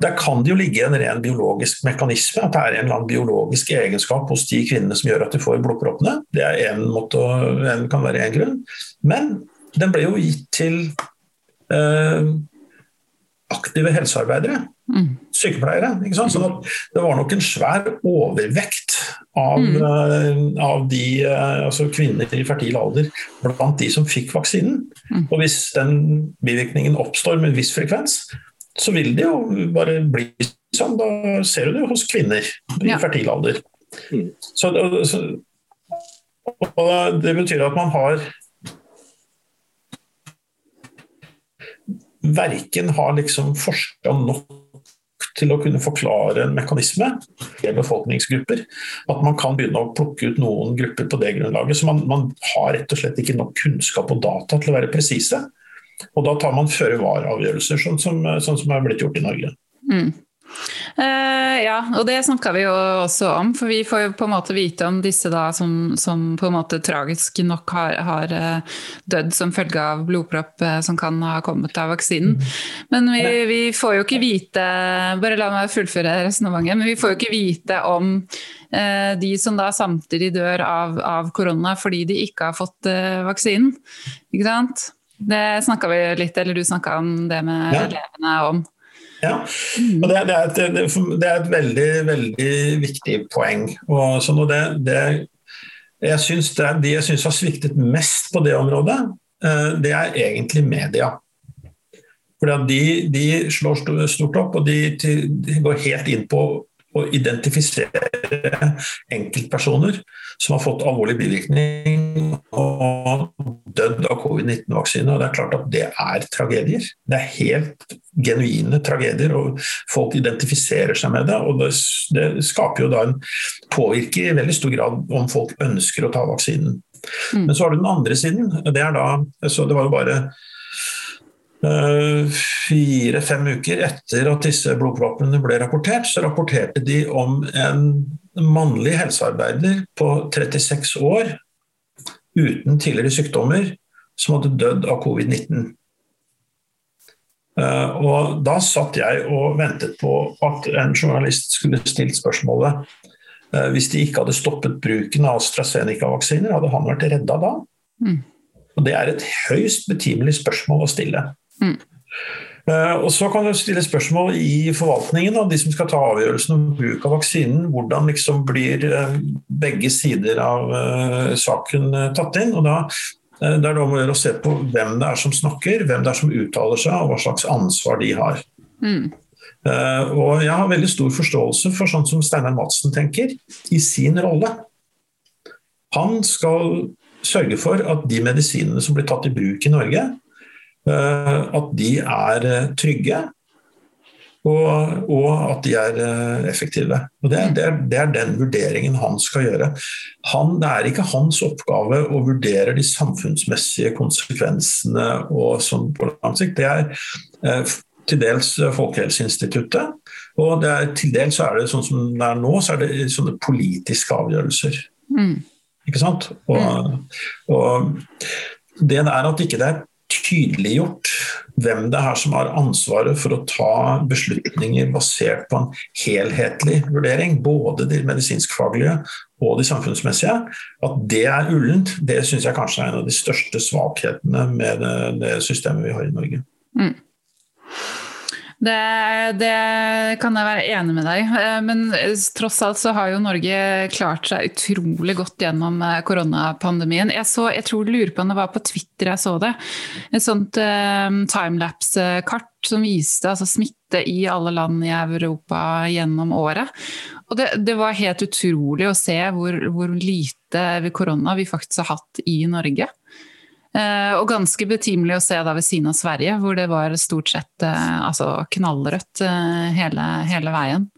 der kan det jo ligge en ren biologisk mekanisme, at det er en eller annen biologisk egenskap hos de kvinnene som gjør at de får blodproppene. Det er en måte, en kan være én grunn. Men den ble jo gitt til eh, aktive helsearbeidere. Mm. Sykepleiere. ikke sant? Så det var nok en svær overvekt av, mm. uh, av de, uh, altså kvinner i fertil alder blant de som fikk vaksinen. Mm. Og hvis den bivirkningen oppstår med en viss frekvens, så vil det jo bare bli sånn. Da ser du det hos kvinner i ja. fertil alder. Mm. Så, så, og det betyr at man har Verken har liksom forska nok til å kunne forklare en mekanisme i befolkningsgrupper. At man kan begynne å plukke ut noen grupper på det grunnlaget. Så man, man har rett og slett ikke nok kunnskap og data til å være presise. Og da tar man føre-var-avgjørelser, sånn, som, sånn som er blitt gjort i Norge. Mm.
Uh, ja, og det snakka vi jo også om, for vi får jo på en måte vite om disse da som, som på en måte tragisk nok har, har uh, dødd som følge av blodpropp uh, som kan ha kommet av vaksinen. Mm. Men vi, vi, får jo ikke vite Bare la meg fullføre resonnementet. Men vi får jo ikke vite om de som da samtidig dør av, av, korona fordi de ikke har fått vaksinen. Ikke sant? Det snakka vi litt, eller du snakka om det med ja. elevene om.
Ja, og det, det, er et, det, er et, veldig, veldig viktig poeng. Og så det, det, jeg synes det, De jeg syns har sviktet mest på det området, eh, det er egentlig media. For de, de, slår stort opp, og de, de går helt inn på å identifisere enkeltpersoner som har fått alvorlig bivirkning og dødd av covid-19-vaksine. og Det er klart at det er tragedier. Det er helt genuine tragedier, og folk identifiserer seg med det. og Det, det skaper jo da en påvirker i veldig stor grad om folk ønsker å ta vaksinen. Mm. Men så har du den andre siden. Det, er da, så det var jo bare fire-fem uker etter at disse blodproppene ble rapportert, så rapporterte de om en mannlig helsearbeider på 36 år uten tidligere sykdommer som hadde dødd av covid-19. Eh, og Da satt jeg og ventet på at en journalist skulle stilt spørsmålet eh, hvis de ikke hadde stoppet bruken av AstraZeneca-vaksiner, hadde han vært redda da? Mm. Og Det er et høyst betimelig spørsmål å stille. Mm. Uh, og Så kan du stille spørsmål i forvaltningen, da, de som skal ta avgjørelsen om bruk av vaksinen. Hvordan liksom blir uh, begge sider av uh, saken tatt inn? og da det er da må å se på hvem det er som snakker, hvem det er som uttaler seg, og hva slags ansvar de har. Mm. og Jeg har veldig stor forståelse for sånn som Steinar Madsen tenker, i sin rolle. Han skal sørge for at de medisinene som blir tatt i bruk i Norge, Eh, at de er eh, trygge. Og, og, at de er eh, effektive. Og det, det, er, det, er, den vurderingen han skal gjøre. Han, det er ikke hans oppgave å vurdere de samfunnsmessige konsekvensene og sånn på lang sikt. Det er eh, til dels Folkehelseinstituttet, og er, til dels er det sånn som det er nå, så er det sånne politiske avgjørelser. Mm. Ikke sant? Og, mm. og det er at ikke det er tydeliggjort hvem det er som har ansvaret for å ta beslutninger basert på en helhetlig vurdering, både de medisinskfaglige og de samfunnsmessige. At det er ullent, det syns jeg kanskje er en av de største svakhetene med det, systemet vi har i Norge. Mm.
Det, det, kan jeg være enig med deg eh, Men tross alt så har jo Norge klart seg utrolig godt gjennom eh, koronapandemien. Jeg, så, jeg tror du lurer på om det var på Twitter jeg så det. Et sånt um, timelapse-kart som viste altså, smitte i alle land i Europa gjennom året. Og det, det var helt utrolig å se hvor, hvor lite korona vi faktisk har hatt i Norge. Eh, og ganske betimelig å se da ved siden av Sverige, hvor det var stort sett eh, altså knallrødt eh, hele, hele, veien.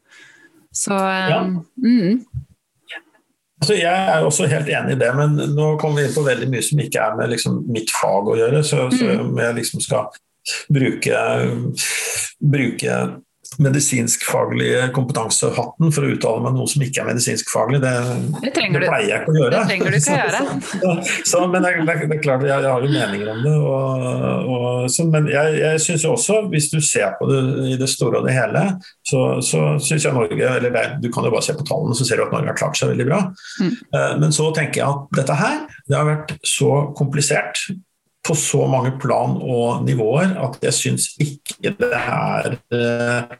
Så ja. mm.
altså, Jeg er også helt enig i det, men nå kommer vi inn på veldig mye som ikke er med liksom, mitt fag å gjøre. Så, mm. så om jeg liksom skal bruke, bruke medisinskfaglige kompetansehatten for å uttale meg noe som ikke er medisinskfaglig. Det, det, det pleier jeg ikke å gjøre.
Det trenger du ikke å gjøre.
så, så, men det, det, er klart, jeg, jeg, har jo meninger om det. Og, og, så, men jeg, jeg syns også, hvis du ser på det i det store og det hele, så, så syns jeg Norge eller Du kan jo bare se på tallene, så ser du at Norge har klart seg veldig bra. Mm. Eh, men så tenker jeg at dette her det har vært så komplisert på så mange plan og nivåer at jeg syns ikke det er eh,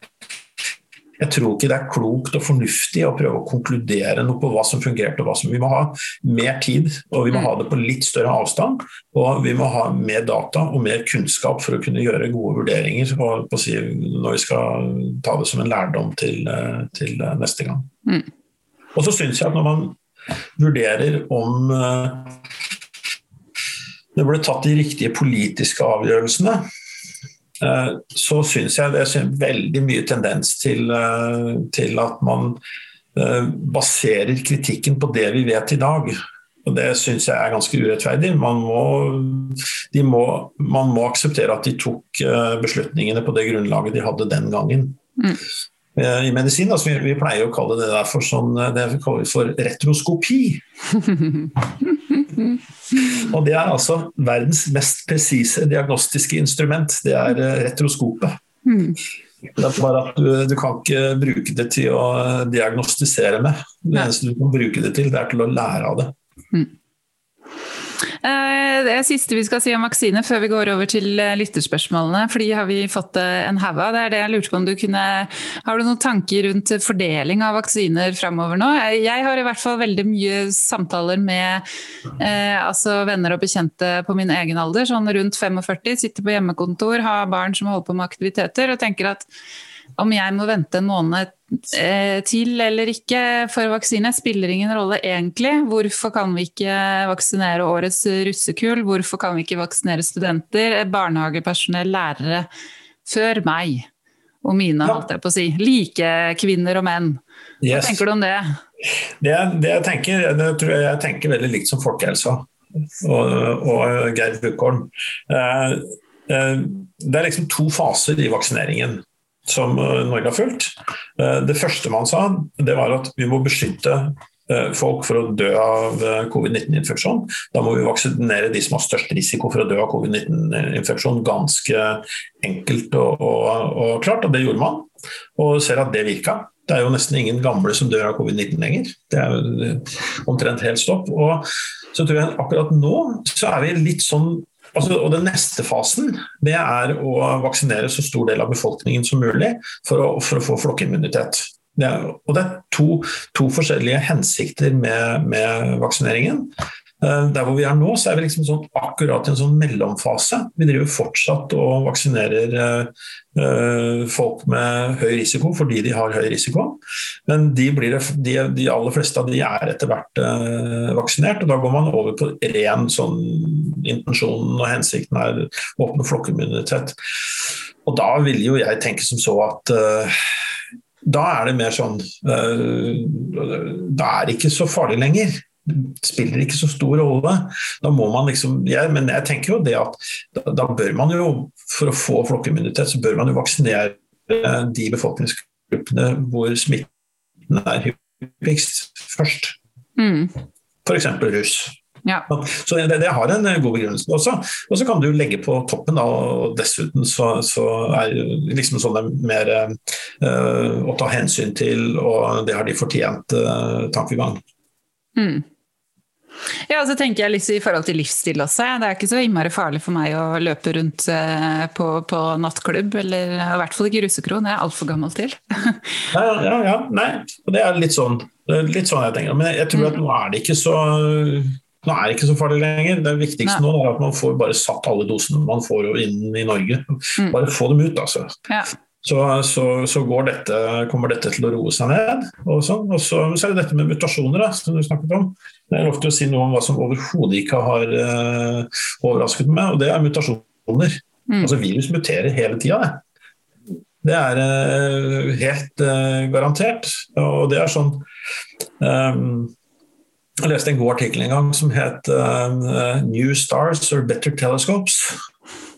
jeg tror ikke det er klokt og fornuftig å prøve å konkludere noe på hva som fungerte og hva som Vi må ha mer tid, og vi må ha det på litt større avstand. Og vi må ha mer data og mer kunnskap for å kunne gjøre gode vurderinger si, når vi skal ta det som en lærdom til, eh, til neste gang. Mm. Og så syns jeg at når man vurderer om eh, det ble tatt de riktige politiske avgjørelsene, så syns jeg det er veldig mye tendens til, til at man baserer kritikken på det vi vet i dag. Og Det syns jeg er ganske urettferdig. Man må, må, man må, akseptere at de tok eh, beslutningene på det grunnlaget de hadde den gangen. Mm. Eh, I medisin altså, vi, vi, pleier å kalle det der for, sånn, eh, det for retroskopi. Og Det er altså verdens mest presise diagnostiske instrument. Det er retroskopet. Mm. Det er bare at du, du, kan ikke bruke det til å diagnostisere med. Det eneste du kan bruke det til, det er til å lære av det. Mm.
Eh, det siste vi skal si om vaksine før vi går over til eh, lytterspørsmålene, for de har vi fått eh, en haug av. Det er det jeg lurte på om du kunne Har du noen tanker rundt fordeling av vaksiner framover nå? Jeg har i hvert fall veldig mye samtaler med eh, altså venner og bekjente på min egen alder, sånn rundt 45, sitter på hjemmekontor, har barn som holder på med aktiviteter, og tenker at om jeg må vente en måned eh, til eller ikke for vaksine, spiller ingen rolle egentlig. Hvorfor kan vi ikke vaksinere årets russekull? Hvorfor kan vi ikke vaksinere studenter, barnehagepersonell, lærere før meg og mine, holdt jeg på å si. Like kvinner og menn. Hva yes. tenker du om det?
Det, det jeg tenker, det tror jeg, jeg tenker veldig likt som folkehelsa og, og Geir Bukholm. Eh, eh, det er liksom to faser i vaksineringen som eh, Norge har fulgt. Eh, det første man sa, det var at vi må beskytte eh, folk for å dø av covid-19-infeksjon. Da må vi vaksinere de som har størst risiko for å dø av covid-19-infeksjon. Ganske enkelt og, og, og, klart, og det gjorde man. Og ser at det virka. Det er jo nesten ingen gamle som dør av covid-19 lenger. Det er omtrent helt stopp. Og så tror jeg akkurat nå så er vi litt sånn Altså, og Den neste fasen det er å vaksinere så stor del av befolkningen som mulig for å, for å få flokkimmunitet. Det er, og det er to, to forskjellige hensikter med, med vaksineringen. Eh, der hvor vi er nå, så er vi liksom sånn, akkurat i en sånn mellomfase. Vi driver fortsatt og vaksinerer uh, folk med høy risiko fordi de har høy risiko. Men de, blir, de, de aller fleste av de er etter hvert vaksinert, og da går man over på ren sånn intensjonen og hensikten er åpne flokkimmunitet. Og da vil jo jeg tenke som så at da er det mer sånn Da er det ikke så farlig lenger spiller ikke så stor rolle. Da må man liksom, ja, Men jeg tenker jo det at da, da, bør man jo, for å få flokkimmunitet, så bør man jo vaksinere de befolkningsgruppene hvor smitten er hyppigst først. Mm. F.eks. russ. Ja. Så det, det, har en god begrunnelse også. Og så kan du legge på toppen, da, og dessuten så, så er liksom sånne mer uh, å ta hensyn til, og det har de fortjent, uh, tankegang. Mm.
Ja, så tenker jeg litt i forhold til livsstil også. Det er ikke så innmari farlig for meg å løpe rundt eh, på, på nattklubb, eller i hvert fall ikke russekro. Det er jeg altfor gammel til.
ja, ja, ja, nei. Og det er litt sånn, litt sånn jeg tenker. Men jeg, tror at nå er det ikke så nå er det ikke så farlig lenger. Det viktigste Nei. nå er at man får bare satt alle dosene man får inn i Norge. Mm. Bare få dem ut, altså. Ja. Så, så, så dette, kommer dette til å roe seg ned. Og, sånn. og så, så, er det dette med mutasjoner, da, som du snakket om. Det er ofte å si noe om hva som overhodet ikke har uh, overrasket meg, og det er mutasjoner. Mm. Altså Virus muterer hele tida. Det er uh, helt uh, garantert. Og det er sånn um, Jeg leste en god artikkel en gang som het 'New Stars or Better Telescopes'.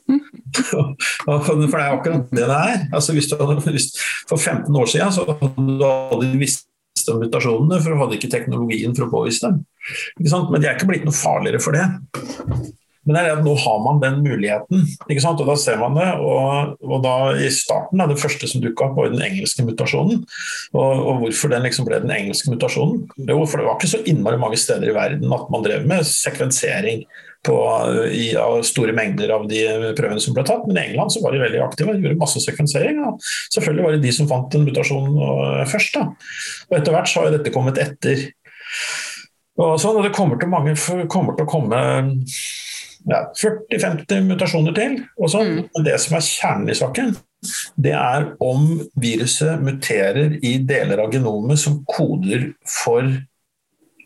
For det er akkurat det det er. Altså, hvis du hvis, for 15 år siden så hadde du aldri visst om mutasjonene, for hun hadde ikke teknologien for å påvise dem. Men de er ikke blitt noe farligere for det. Men det er at nå har man den muligheten, og da ser man det. Og, og da I starten er det første som dukka opp, var den engelske mutasjonen. Og, og, hvorfor den liksom ble den engelske mutasjonen? Jo, for det var ikke så innmari mange steder i verden at man drev med sekvensering på, i, av store mengder av de prøvene som ble tatt. Men i England så var de veldig aktive, og gjorde masse sekvensering. Og selvfølgelig var det de som fant den mutasjonen først. Da. Og etter hvert så har dette kommet etter. Og, sånn, og det kommer til, mange, kommer til å komme ja, 40-50 mutasjoner til. og sånn. Mm. Det som er kjernen i saken, det er om viruset muterer i deler av genomet som koder for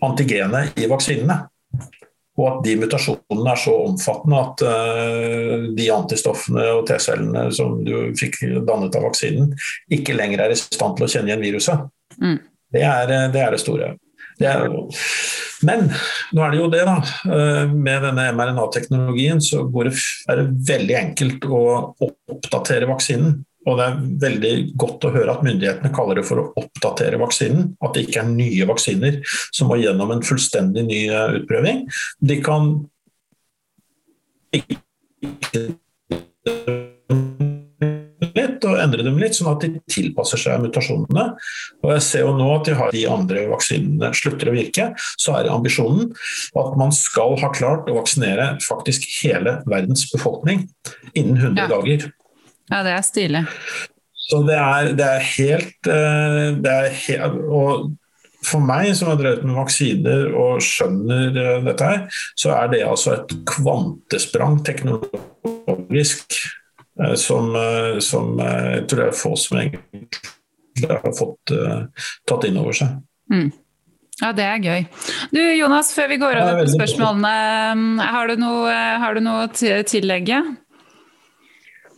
antigenet i vaksinene. og at de mutasjonene er så omfattende at uh, de antistoffene og T-cellene som du fikk dannet av vaksinen, ikke lenger er i stand til å kjenne igjen viruset. Mm. Det, er, det, er, det store. Er, men nå er det jo det, da. Eh, med denne mRNA-teknologien så det, er det veldig enkelt å oppdatere vaksinen. Og det er veldig godt å høre at myndighetene kaller det for å oppdatere vaksinen. At det ikke er nye vaksiner som må gjennom en fullstendig ny eh, utprøving. De kan ikke og endre dem litt, sånn at de tilpasser seg mutasjonene. Og jeg ser jo nå at de, har, de andre vaksinene slutter å virke, så er ambisjonen at man skal ha klart å vaksinere faktisk hele verdens befolkning innen 100 ja. dager.
Ja, det er stilig.
Så det er, det er helt, eh, det er helt og for meg som har drevet med vaksiner og skjønner eh, dette her, så er det altså et kvantesprang teknologisk som, som jeg tror det er få som egentlig har fått tatt inn over seg. Mm.
Ja, det er gøy. Du Jonas, før vi går over til spørsmålene, har du noe, har du noe å tillegge?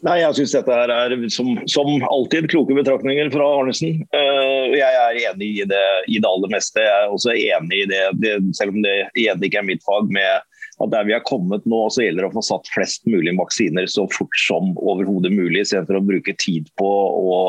Nei, Jeg syns dette her er som, som, alltid kloke betraktninger fra Arnesen. Uh, jeg er enig i det, i det aller meste. Jeg er også enig i det, det selv om det igjen ikke er mitt fag, med at der vi har kommet nå, så gjelder det å få satt flest mulig vaksiner så fort som overhodet mulig, istedenfor å bruke tid på å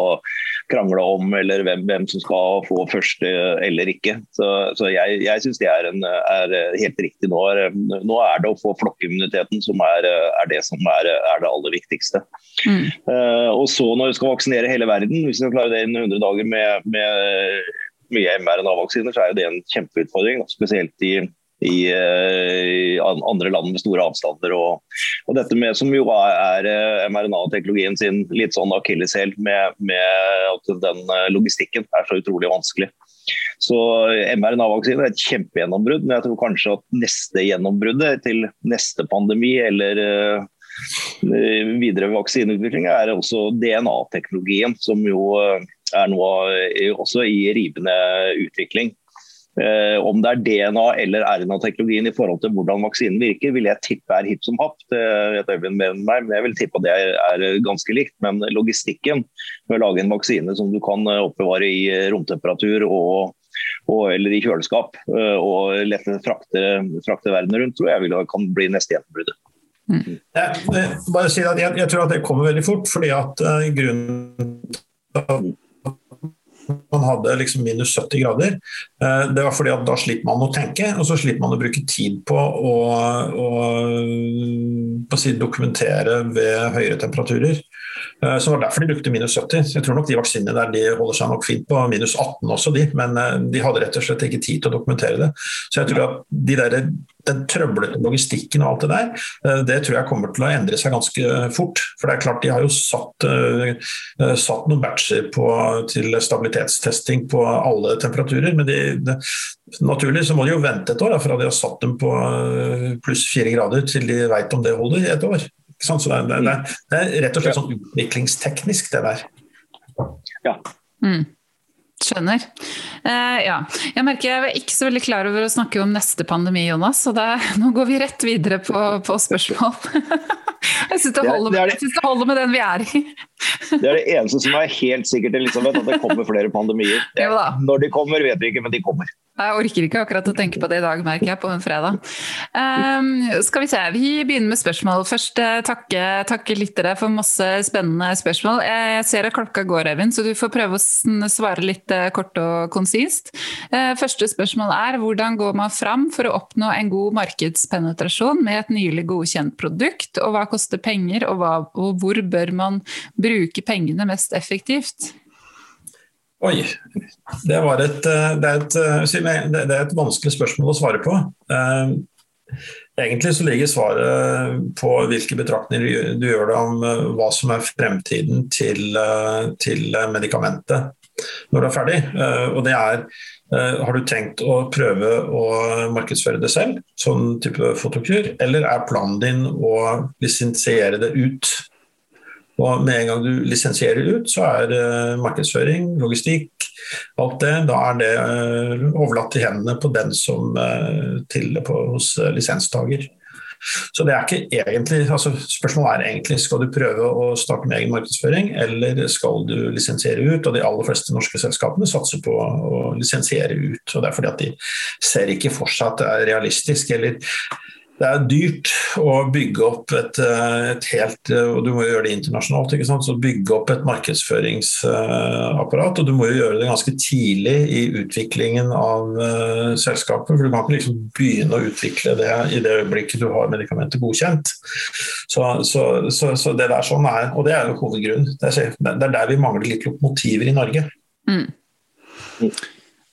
krangle om eller hvem, hvem som skal få første eller ikke. Så, så jeg, jeg syns det er, en, er, helt riktig. Nå er, nå er, det å få flokkimmuniteten som er, er det som er, det aller viktigste. Mm. Uh, og så når vi skal vaksinere hele verden, hvis vi skal klare det innen 100 dager med, med mye mRNA-vaksiner, så er jo det en kjempeutfordring. Spesielt i i, eh, i, andre land med store avstander. Og, og, dette med som jo er, eh, mRNA-teknologien sin litt sånn akilleshæl med, med at den eh, logistikken er så utrolig vanskelig. Så mRNA-vaksine er et kjempegjennombrudd, men jeg tror kanskje at neste gjennombruddet til neste pandemi eller videre vaksineutvikling er også DNA-teknologien, som jo er nå også i rivende utvikling. Eh, om det er DNA eller RNA-teknologien i forhold til hvordan vaksinen virker, vil jeg tippe er hipp som happ. Det vet Øyvind mer enn meg, men jeg vil tippe at det er, ganske likt. Men logistikken med å lage en vaksine som du kan eh, oppbevare i eh, romtemperatur og, og, eller i kjøleskap eh, og lette frakte, frakte verden rundt, tror jeg vil, kan bli neste gjennombruddet.
Mm. Jeg, bare si at jeg, jeg, tror at det kommer veldig fort, fordi at uh, grunnen man hadde liksom minus 70 grader. Eh, det var fordi at da slipper man å tenke, og så slipper man å bruke tid på å, å på å si, dokumentere ved høyere temperaturer. Eh, så det var derfor de brukte minus 70. Jeg tror nok de vaksinene der de holder seg nok fint på minus 18 også, de. Men eh, de hadde rett og slett ikke tid til å dokumentere det. Så jeg tror at de der, den trøblete logistikken og alt det der, eh, det tror jeg kommer til å endre seg ganske fort. For det er klart de har jo satt, satt noen batcher på, til stabilitetstesting på alle temperaturer. Men de, de, naturlig så må de jo vente et år da, fra de har satt dem på pluss fire grader til de veit om det holder i et år. Så det er, det, er, det er, rett og slett sånn utviklingsteknisk, det der.
Ja.
Mm. Skjønner. Uh, ja. Jeg merker jeg er ikke så veldig klar over å snakke om neste pandemi, Jonas. Så det, nå går vi rett videre på, på spørsmål. jeg syns det, det, det, holder med den vi er i.
det er det eneste som er helt sikkert, Elisabeth, at det kommer flere pandemier. Når de kommer, vet vi ikke, men de kommer.
Jeg orker ikke akkurat å tenke på det i dag, merker jeg, på en fredag. Um, skal vi se, vi begynner med spørsmål. Først takke, takke lyttere for masse spennende spørsmål. Jeg ser at klokka går, Evin, så du får prøve å svare litt uh, kort og konsist. Uh, første spørsmål er hvordan går man fram for å oppnå en god markedspenetrasjon med et nylig godkjent produkt, og hva koster penger, og, hva, og hvor bør man bruke pengene mest effektivt?
Oi. Det, et, eh, det, er et, eh, det, er et, vanskelig spørsmål å svare på. Eh, egentlig så ligger svaret på hvilke betraktninger du gjør det om hva som er fremtiden til, til medikamentet når du er ferdig. Og det er har du tenkt å prøve å markedsføre det selv, sånn type fotokur, eller er planen din å lisensiere det ut Og med en gang du lisensierer ut, så er uh, markedsføring, logistikk, alt det, da er det uh, overlatt til hendene på den som uh, til på, hos lisenstager. Så det er ikke egentlig, altså Spørsmålet er egentlig skal du prøve å starte med egen markedsføring, eller skal du lisensiere ut? Og de aller fleste norske selskapene satser på å lisensiere ut. og Det er fordi at de ser ikke for seg at det er realistisk. eller det er dyrt å bygge opp et, eh, et, helt Og du må gjøre det internasjonalt. ikke sant? Så Bygge opp et markedsføringsapparat. Og du må jo gjøre det ganske tidlig i utviklingen av selskapet. For du kan ikke liksom begynne å utvikle det i det øyeblikket du har medikamentet godkjent. Så, så, så, så det der sånn er, Og det er jo hovedgrunnen. Det er, det er der vi mangler litt lokomotiver i Norge. Mm.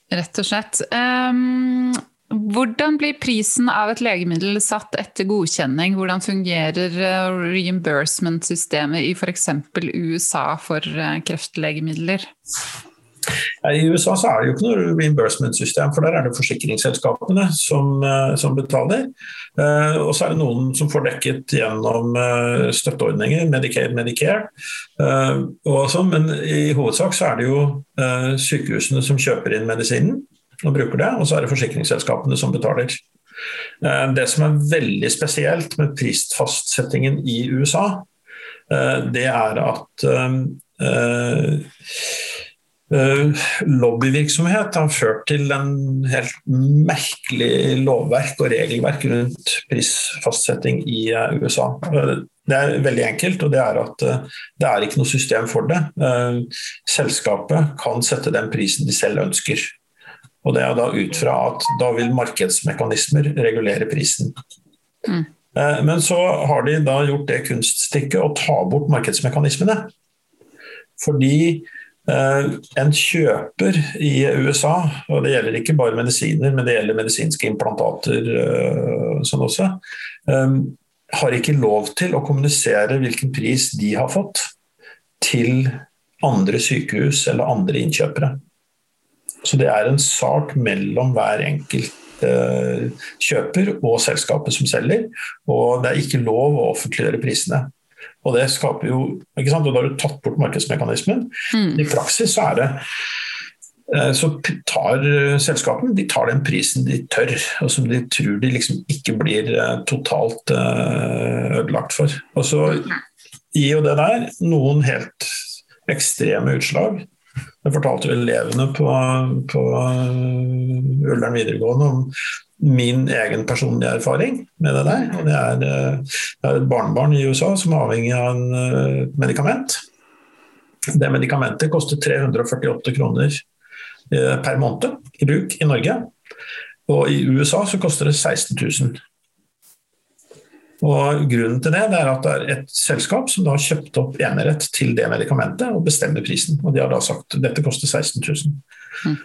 Rett og slett. Um, hvordan blir prisen av et legemiddel satt etter godkjenning? Hvordan fungerer eh, reimbursement-systemet i f.eks. USA for eh, kreftlegemidler?
I USA er det jo ikke noe reimbursement-system, for der er det forsikringsselskapene som, eh, som betaler. Og så er det noen som får dekket gjennom støtteordninger, Medicaid, Medicare. Og sånn, men i hovedsak så er det jo sykehusene som kjøper inn medisinen og bruker det, og så er det forsikringsselskapene som betaler. Eh, det som er veldig spesielt med prisfastsettingen i USA, eh, det er at eh, lobbyvirksomhet har ført til en helt merkelig lovverk og regelverk rundt prisfastsetting i USA. Det er veldig enkelt, og det er at det er ikke noe system for det. Selskapet kan sette den prisen de selv ønsker. Og Det er da ut fra at da vil markedsmekanismer regulere prisen. Mm. Eh, men så har de da gjort det kunststykket å ta bort markedsmekanismene. Fordi eh, en kjøper i USA, og det gjelder ikke bare medisiner, men det gjelder medisinske implantater eh, sånn også, har ikke lov til å kommunisere hvilken pris de har fått til andre sykehus eller andre innkjøpere. Så det er en sak mellom hver enkelt eh, kjøper og selskapet som selger. Og det er ikke lov å offentliggjøre prisene. Og det skaper jo ikke sant? Og da har du tatt bort markedsmekanismen. Mm. I praksis så er det eh, så tar selskapene de tar den prisen de tør, og som de tror de liksom ikke blir eh, totalt ødelagt for. Og så gir jo det der noen helt ekstreme utslag. Jeg fortalte elevene på, på uh, Ullern videregående om min egen personlige erfaring med det der. Og det er, uh, det er et barnebarn i USA som er avhengig av en uh, medikament. Det medikamentet koster 348 kroner per måned i bruk i Norge. Og i USA så koster det 16 000. Og Grunnen til det, det er at det er et selskap som da har kjøpt opp enerett til det medikamentet og bestemmer prisen. Og De har da sagt dette koster 16 000. Mm.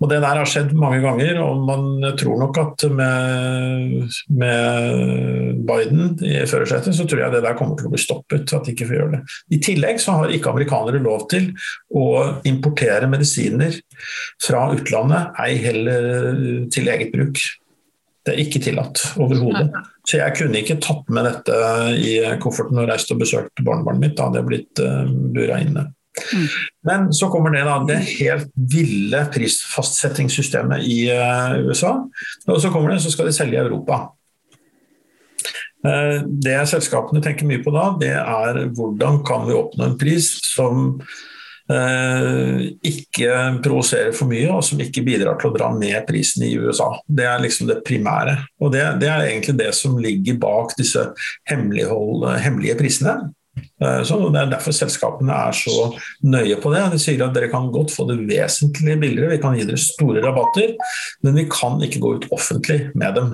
Og Det der har skjedd mange ganger, og man tror nok at med, med Biden i førersetet, så tror jeg det der kommer til å bli stoppet. at de ikke får gjøre det. I tillegg så har ikke amerikanere lov til å importere medisiner fra utlandet, ei heller til eget bruk. Det er ikke tillatt overhodet. Så jeg kunne ikke tatt med dette i kofferten og reist og besøkt barnebarnet mitt. Da hadde jeg blitt uh, bura inne. Mm. Men så kommer det da det helt ville prisfastsettingssystemet i uh, USA. Og så kommer det, så skal de selge i Europa. Uh, det selskapene tenker mye på da, det er hvordan kan vi oppnå en pris som Eh, ikke provoserer for mye, og som ikke bidrar til å dra ned prisen i USA. Det er liksom det primære. Og det, det er egentlig det som ligger bak disse hemmelige prisene. Eh, så Det er derfor selskapene er så nøye på det. De sier at dere kan godt få det vesentlig billigere, vi kan gi dere store rabatter, men vi kan ikke gå ut offentlig med dem.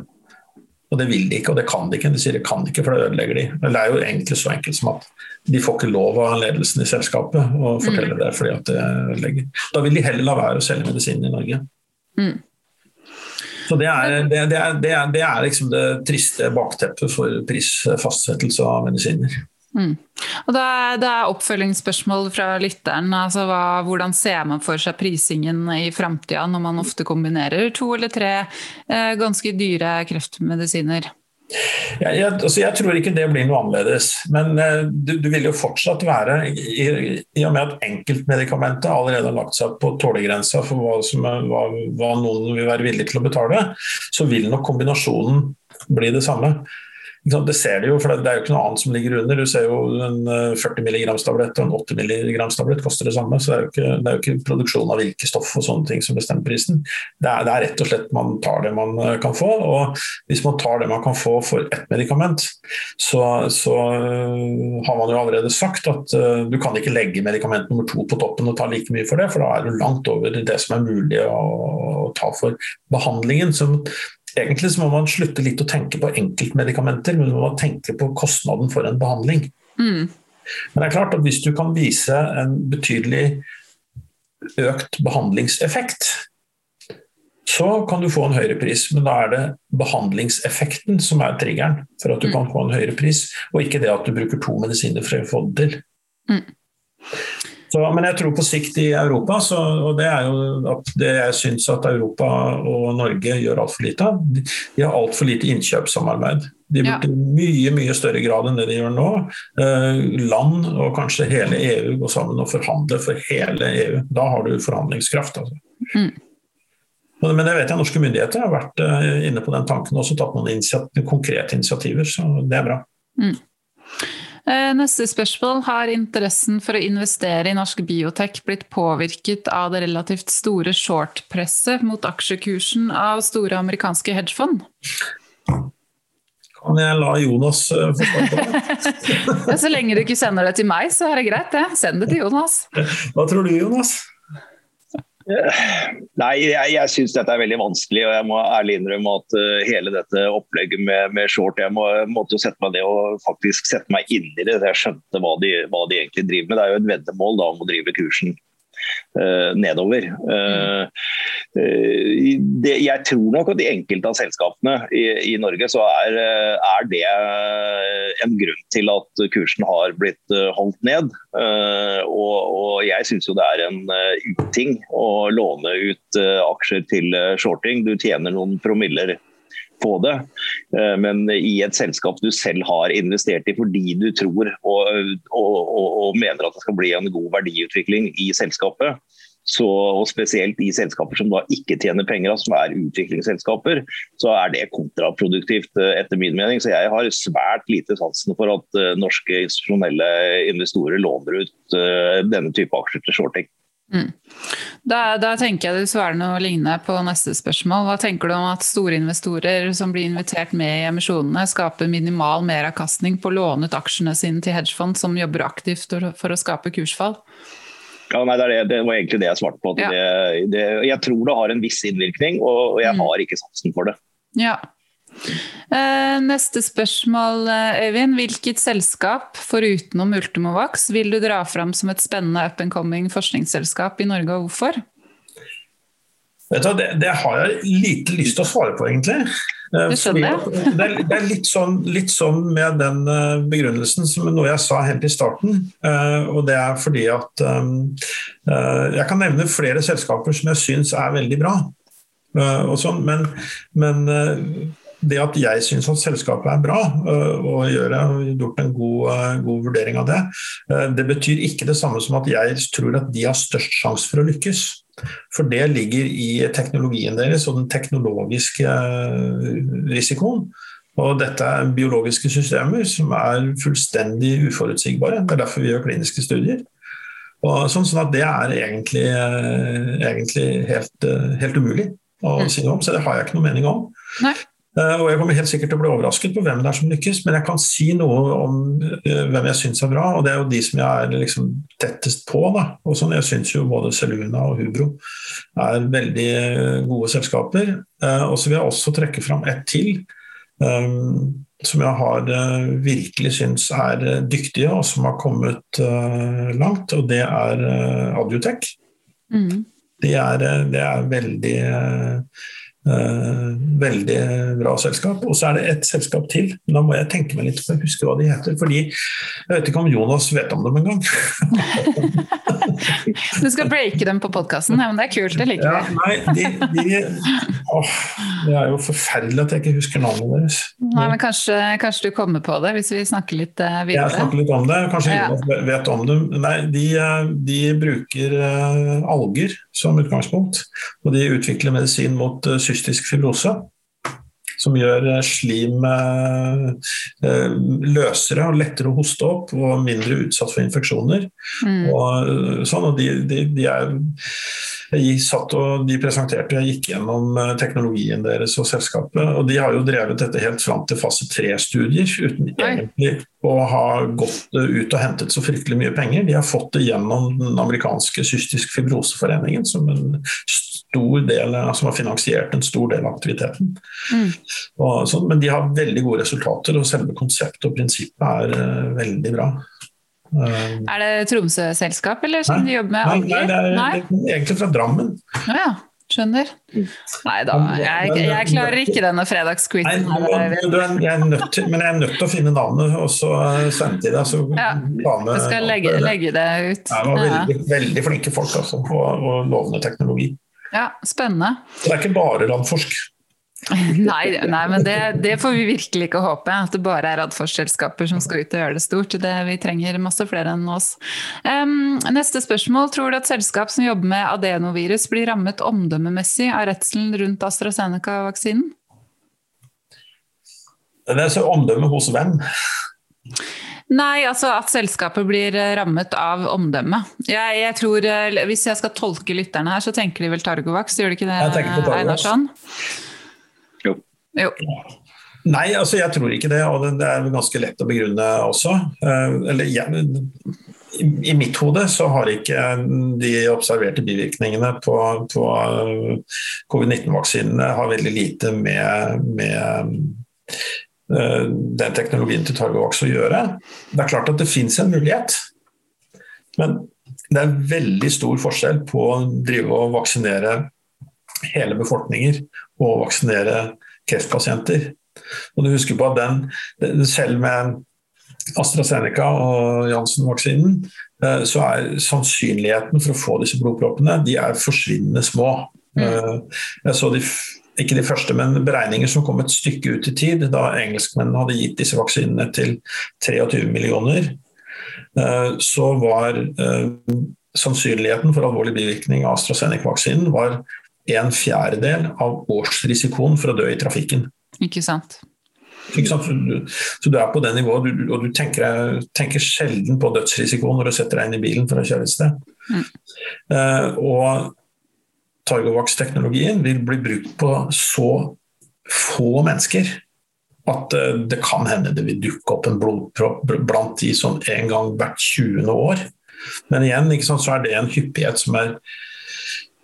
Og det vil de ikke, og det kan de ikke. De sier de kan ikke, for det ødelegger de. Det er jo egentlig så enkelt som at de får ikke lov av ledelsen i selskapet å fortelle mm. det fordi at det ødelegger. Da vil de heller la være å selge medisin i Norge. Mm. Så det er, det, det, er, det, er, det er, liksom det triste bakteppet for prisfastsettelse av medisiner. Mm.
Og det er, det oppfølgingsspørsmål fra lytteren. altså hva, Hvordan ser man for seg prisingen i framtida når man ofte kombinerer to eller tre eh, ganske dyre kreftmedisiner?
Jeg, jeg, altså jeg, tror ikke det blir noe annerledes. Men eh, du, du, vil jo fortsatt være, i, i, og med at enkeltmedikamentet allerede har lagt seg på tålegrensa for hva, som hva, hva noen vil være villig til å betale, så vil nok kombinasjonen bli det samme. Det ser du jo, for det er jo ikke noe annet som ligger under. Du ser jo en 40 mg-tablett og en 80 mg-tablett koster det samme. Så det er, ikke, det er jo ikke produksjon av virkestoff og sånne ting som bestemmer prisen. Det er, det er, rett og slett man tar det man eh, kan få. Og hvis man tar det man kan få for ett medikament, så, så uh, har man jo allerede sagt at du kan ikke legge medikament nummer to på toppen og ta like mye for det, for da er du langt over det som er mulig å, å ta for behandlingen. Så Egentlig så må man slutte litt å tenke på enkeltmedikamenter, men man må tenke på kostnaden for en behandling. Mm. Men det er klart at hvis du kan vise en betydelig økt behandlingseffekt, så kan du få en høyere pris. Men da er det behandlingseffekten som er triggeren for at du mm. kan få en høyere pris, og ikke det at du bruker to medisiner for å få det til. Mm. Så, men jeg tror på sikt i Europa, så, og det er jo at det jeg syns at Europa og Norge gjør altfor lite av. De har altfor lite innkjøpssamarbeid. De burde i mye mye større grad enn det de gjør nå. Eh, land og kanskje hele EU går sammen og forhandler for hele EU. Da har du forhandlingskraft. Altså. Mm. Men det vet jeg norske myndigheter har vært eh, inne på den tanken og også tatt noen initiativ, konkrete initiativer, så det er bra. Mm.
Eh, neste spørsmål. Har interessen for å investere i norsk biotek blitt påvirket av det relativt store short-presset mot aksjekursen av store amerikanske hedgefond?
Kan jeg la Jonas eh, forstå det?
så lenge du ikke sender det til meg, så er det greit, det. Send det til Jonas.
Hva tror du, Jonas?
Nei, jeg, jeg syns dette er veldig vanskelig. og Jeg må ærlig innrømme at uh, hele dette opplegget med, med short Jeg må, måtte jo sette meg ned og faktisk sette meg inn i det. Jeg skjønte hva de, hva de egentlig driver med. Det er jo et veddemål da, om å drive kursen nedover. Uh, det, jeg tror nok at i enkelte av selskapene i, i Norge så er, er, det en grunn til at kursen har blitt holdt ned. Og, og jeg syns jo det er en uting å låne ut aksjer til shorting. Du tjener noen promiller på det. Eh, men i et selskap du selv har investert i fordi du tror og, og, og, og mener at det skal bli en god verdiutvikling i selskapet, så, og spesielt i selskaper som da ikke tjener penger, som er utviklingsselskaper, så er det kontraproduktivt eh, etter min mening. Så jeg har svært lite sansen for at uh, norske institusjonelle investorer låner ut denne type aksjer til shorting. Mm.
Da, da, tenker jeg du svarer noe lignende på neste spørsmål. Hva tenker du om at store investorer som blir invitert med i emisjonene, skaper minimal meravkastning på å låne ut aksjene sine til hedgefond som jobber aktivt for å skape kursfall?
Ja, nei, det, det, det, var egentlig det jeg svarte på. Ja. Det, jeg tror det har en viss innvirkning, og, og jeg mm. har ikke satsen for det.
Ja, neste spørsmål, eh, Øyvind. Hvilket selskap, forutenom Ultimovax, vil du dra fram som et spennende up and coming forskningsselskap i Norge, og hvorfor?
Du, det, det, har jeg lite lyst til å svare på, egentlig.
Eh, skjønner
det, er, det er litt sånn, litt sånn, med den begrunnelsen som noe jeg sa helt i starten. Og det er fordi at Jeg kan nevne flere selskaper som jeg syns er veldig bra. Sånn, men, men det at jeg syns at selskapet er bra, øh, og gjør gjort en god, øh, god, vurdering av det, øh, det betyr ikke det samme som at jeg tror at de har størst sjanse for å lykkes. For det ligger i teknologien deres og den teknologiske risikoen. Og dette er biologiske systemer som er fullstendig uforutsigbare. Det er derfor vi gjør kliniske studier. Og sånn, sånn at det er egentlig, egentlig helt, helt, umulig å mm. si noe om, så det har jeg ikke noe mening om. Nei. Eh, og jeg kommer helt sikkert til å bli overrasket på hvem det er som lykkes, men jeg kan si noe om eh, hvem jeg syns er bra, og det er jo de som jeg er liksom tettest på. Da. Og sånn, Jeg syns jo både Seluna og Hubro er veldig eh, gode selskaper. Og så vil jeg også trekke fram ett til. Som jeg har virkelig syns er dyktige, og som har kommet langt, og det er Adjutec. Mm. Det, er, det er veldig veldig bra selskap. Og så er det et selskap til. Da må jeg tenke meg litt for å huske hva de heter. fordi Jeg vet ikke om Jonas vet om dem engang.
du skal breake dem på podkasten? Ja, men det er kult. Det liker vi.
Ja, nei, de, de, åh, det er jo forferdelig at jeg ikke husker navnet deres.
Nei, men kanskje, kanskje, du kommer på det hvis vi snakker litt uh, videre?
Jeg snakker litt om det. Kanskje ja. Vet om det. Nei, de, eh, de bruker uh, alger som utgangspunkt. Og de utvikler medisin mot cystisk fibrose. Som gjør eh, slim eh, eh, løsere og lettere å hoste opp og mindre utsatt for infeksjoner. Mm. Og, sånn, og de, de, de er jeg satt og De presenterte, jeg gikk gjennom teknologien deres og selskapet. og De har jo drevet dette helt fram til fase tre-studier, uten Oi. egentlig å ha gått ut og hentet så fryktelig mye penger. De har fått det gjennom den amerikanske cystisk fibroseforeningen som en stor del, som har finansiert en stor del av aktiviteten. Mm. Og, så, men de har veldig gode resultater, og selve konseptet og prinsippet er uh, veldig bra.
Uh, er det Tromsø-selskap, eller som nei, de jobber med
alger? Nei, det er, nei? egentlig fra Drammen.
Ja, ja. Skjønner. Nei da, jeg, jeg klarer ikke denne fredagsquizen.
Men jeg er nødt til å finne navnet og så sende til deg. Så
ja, jeg skal legge, legge, det ut.
Ja, det var veldig, veldig flinke folk altså, og, og lovende teknologi.
Ja, spennende.
Så det er ikke bare Radforsk?
nei, nei, men det, det, får vi virkelig ikke håpe. At det bare er Radforsk-selskaper som skal ut og gjøre det stort. Det, vi trenger masse flere enn oss. Um, neste spørsmål. Tror du at selskap som jobber med adenovirus blir rammet omdømmemessig av redselen rundt AstraZeneca-vaksinen?
Det er så omdømme hos hvem?
Nei, altså at selskapet blir eh, rammet av omdømmet. Jeg, jeg, tror, eh, Hvis jeg skal tolke lytterne her, så tenker de vel Targovax, gjør de ikke det, Einarsson?
Jo. Nei, altså jeg tror ikke det, og det er ganske lett å begrunne også. Eh, eller jeg, i mitt hode så har ikke de observerte bivirkningene på, på covid-19-vaksinene har veldig lite med, med Eh, den teknologien til Targovax å gjøre. Det er klart at det fins en mulighet, men det er veldig stor forskjell på å drive og vaksinere hele befolkninger og vaksinere kreftpasienter. Og du husker på at den, Selv med AstraZeneca og Janssen-vaksinen, eh, så er sannsynligheten for å få disse blodproppene de er forsvinnende små. Mm. Eh, jeg så de ikke de første, men beregninger som kom et stykke ut i tid, da engelskmennene hadde gitt disse vaksinene til 23 millioner, eh, så var sannsynligheten for alvorlig bivirkning av AstraZeneca-vaksinen var en fjerdedel av årsrisikoen for å dø i trafikken.
Ikke sant.
Ikke sant? Så du er på det nivået, og du tenker, tenker, sjelden på dødsrisikoen når du setter deg inn i bilen for å kjøre et sted. Mm. Uh, og Targovax-teknologien vil bli brukt på så få mennesker at eh, det kan hende det vil dukke opp en blodpropp blant de som en gang hvert 20. år. Men igjen sant, så er det en hyppighet som er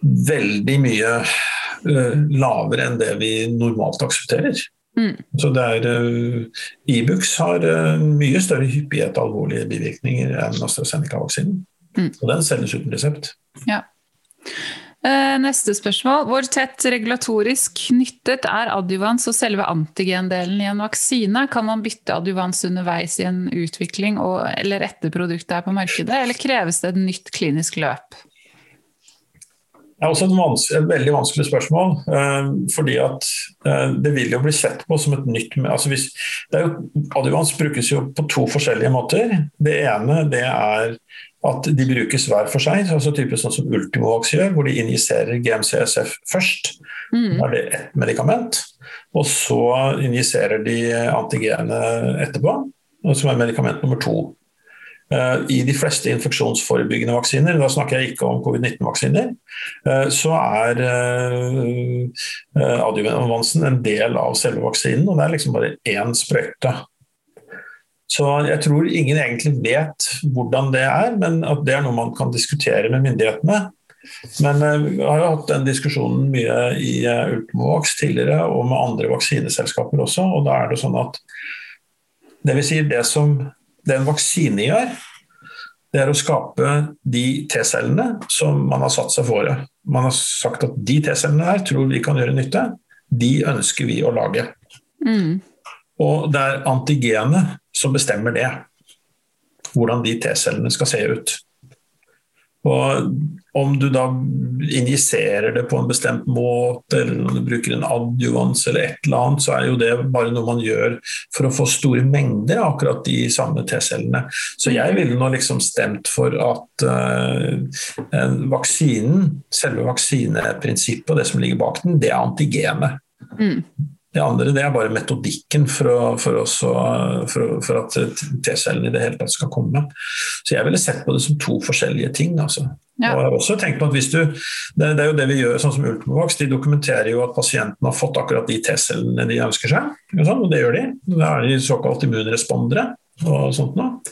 veldig mye uh, lavere enn det vi normalt aksepterer. Mm. Så det er uh, Ibux har uh, mye større hyppighet av alvorlige bivirkninger enn AstraZeneca-vaksinen. Mm. Og den selges uten resept.
Ja. Neste spørsmål. Hvor tett regulatorisk knyttet er adjuvans og selve antigendelen i en vaksine? Kan man bytte adjuvans underveis i en utvikling og, eller etter produktet er på markedet, eller kreves det et nytt klinisk løp?
Det er også et, vanskelig, et veldig vanskelig spørsmål. Eh, fordi at eh, Det vil jo bli sett på som et nytt altså hvis, jo, Adjuvans brukes jo på to forskjellige måter. Det ene det er at de brukes hver for seg, altså type sånn som Ultimovax gjør, hvor de injiserer GMCSF først. Mm. Da er det ett medikament. Og så injiserer de antigenet etterpå, som er medikament nummer to. Eh, I de fleste infeksjonsforebyggende vaksiner, da snakker jeg ikke om covid-19-vaksiner, eh, så er eh, adjuvansen en del av selve vaksinen, og det er liksom bare én sprøyte. Så jeg tror ingen egentlig vet hvordan det er, men at det er noe man kan diskutere med myndighetene. Men vi har jo hatt den diskusjonen mye i Ultimovax tidligere, og med andre vaksineselskaper også. og da er Det sånn at det vil si det som det en vaksine gjør, det er å skape de T-cellene som man har satt seg fore. Man har sagt at de T-cellene her tror vi kan gjøre nytte. de ønsker vi å lage.
Mm.
Og det er antigenet som bestemmer det. Hvordan de T-cellene skal se ut. Og om du da injiserer det på en bestemt måte, eller om du bruker en adjuvans eller et eller annet, så er jo det bare noe man gjør for å få store mengder av akkurat de samme T-cellene. Så jeg ville nå liksom stemt for at uh, vaksinen, selve vaksineprinsippet og det som ligger bak den, det er antigenet. Mm. Det andre det er bare metodikken for, å, for, også, for, for at T-cellene i det hele tatt skal komme. Så jeg ville sett på det som to forskjellige ting. Altså. Ja. Og jeg har også tenkt på at hvis du, det, det, er jo det vi gjør, sånn som Ultimovax, de dokumenterer jo at pasienten har fått akkurat de T-cellene de ønsker seg. Og det gjør de. Da er de såkalt immunrespondere og sånt noe.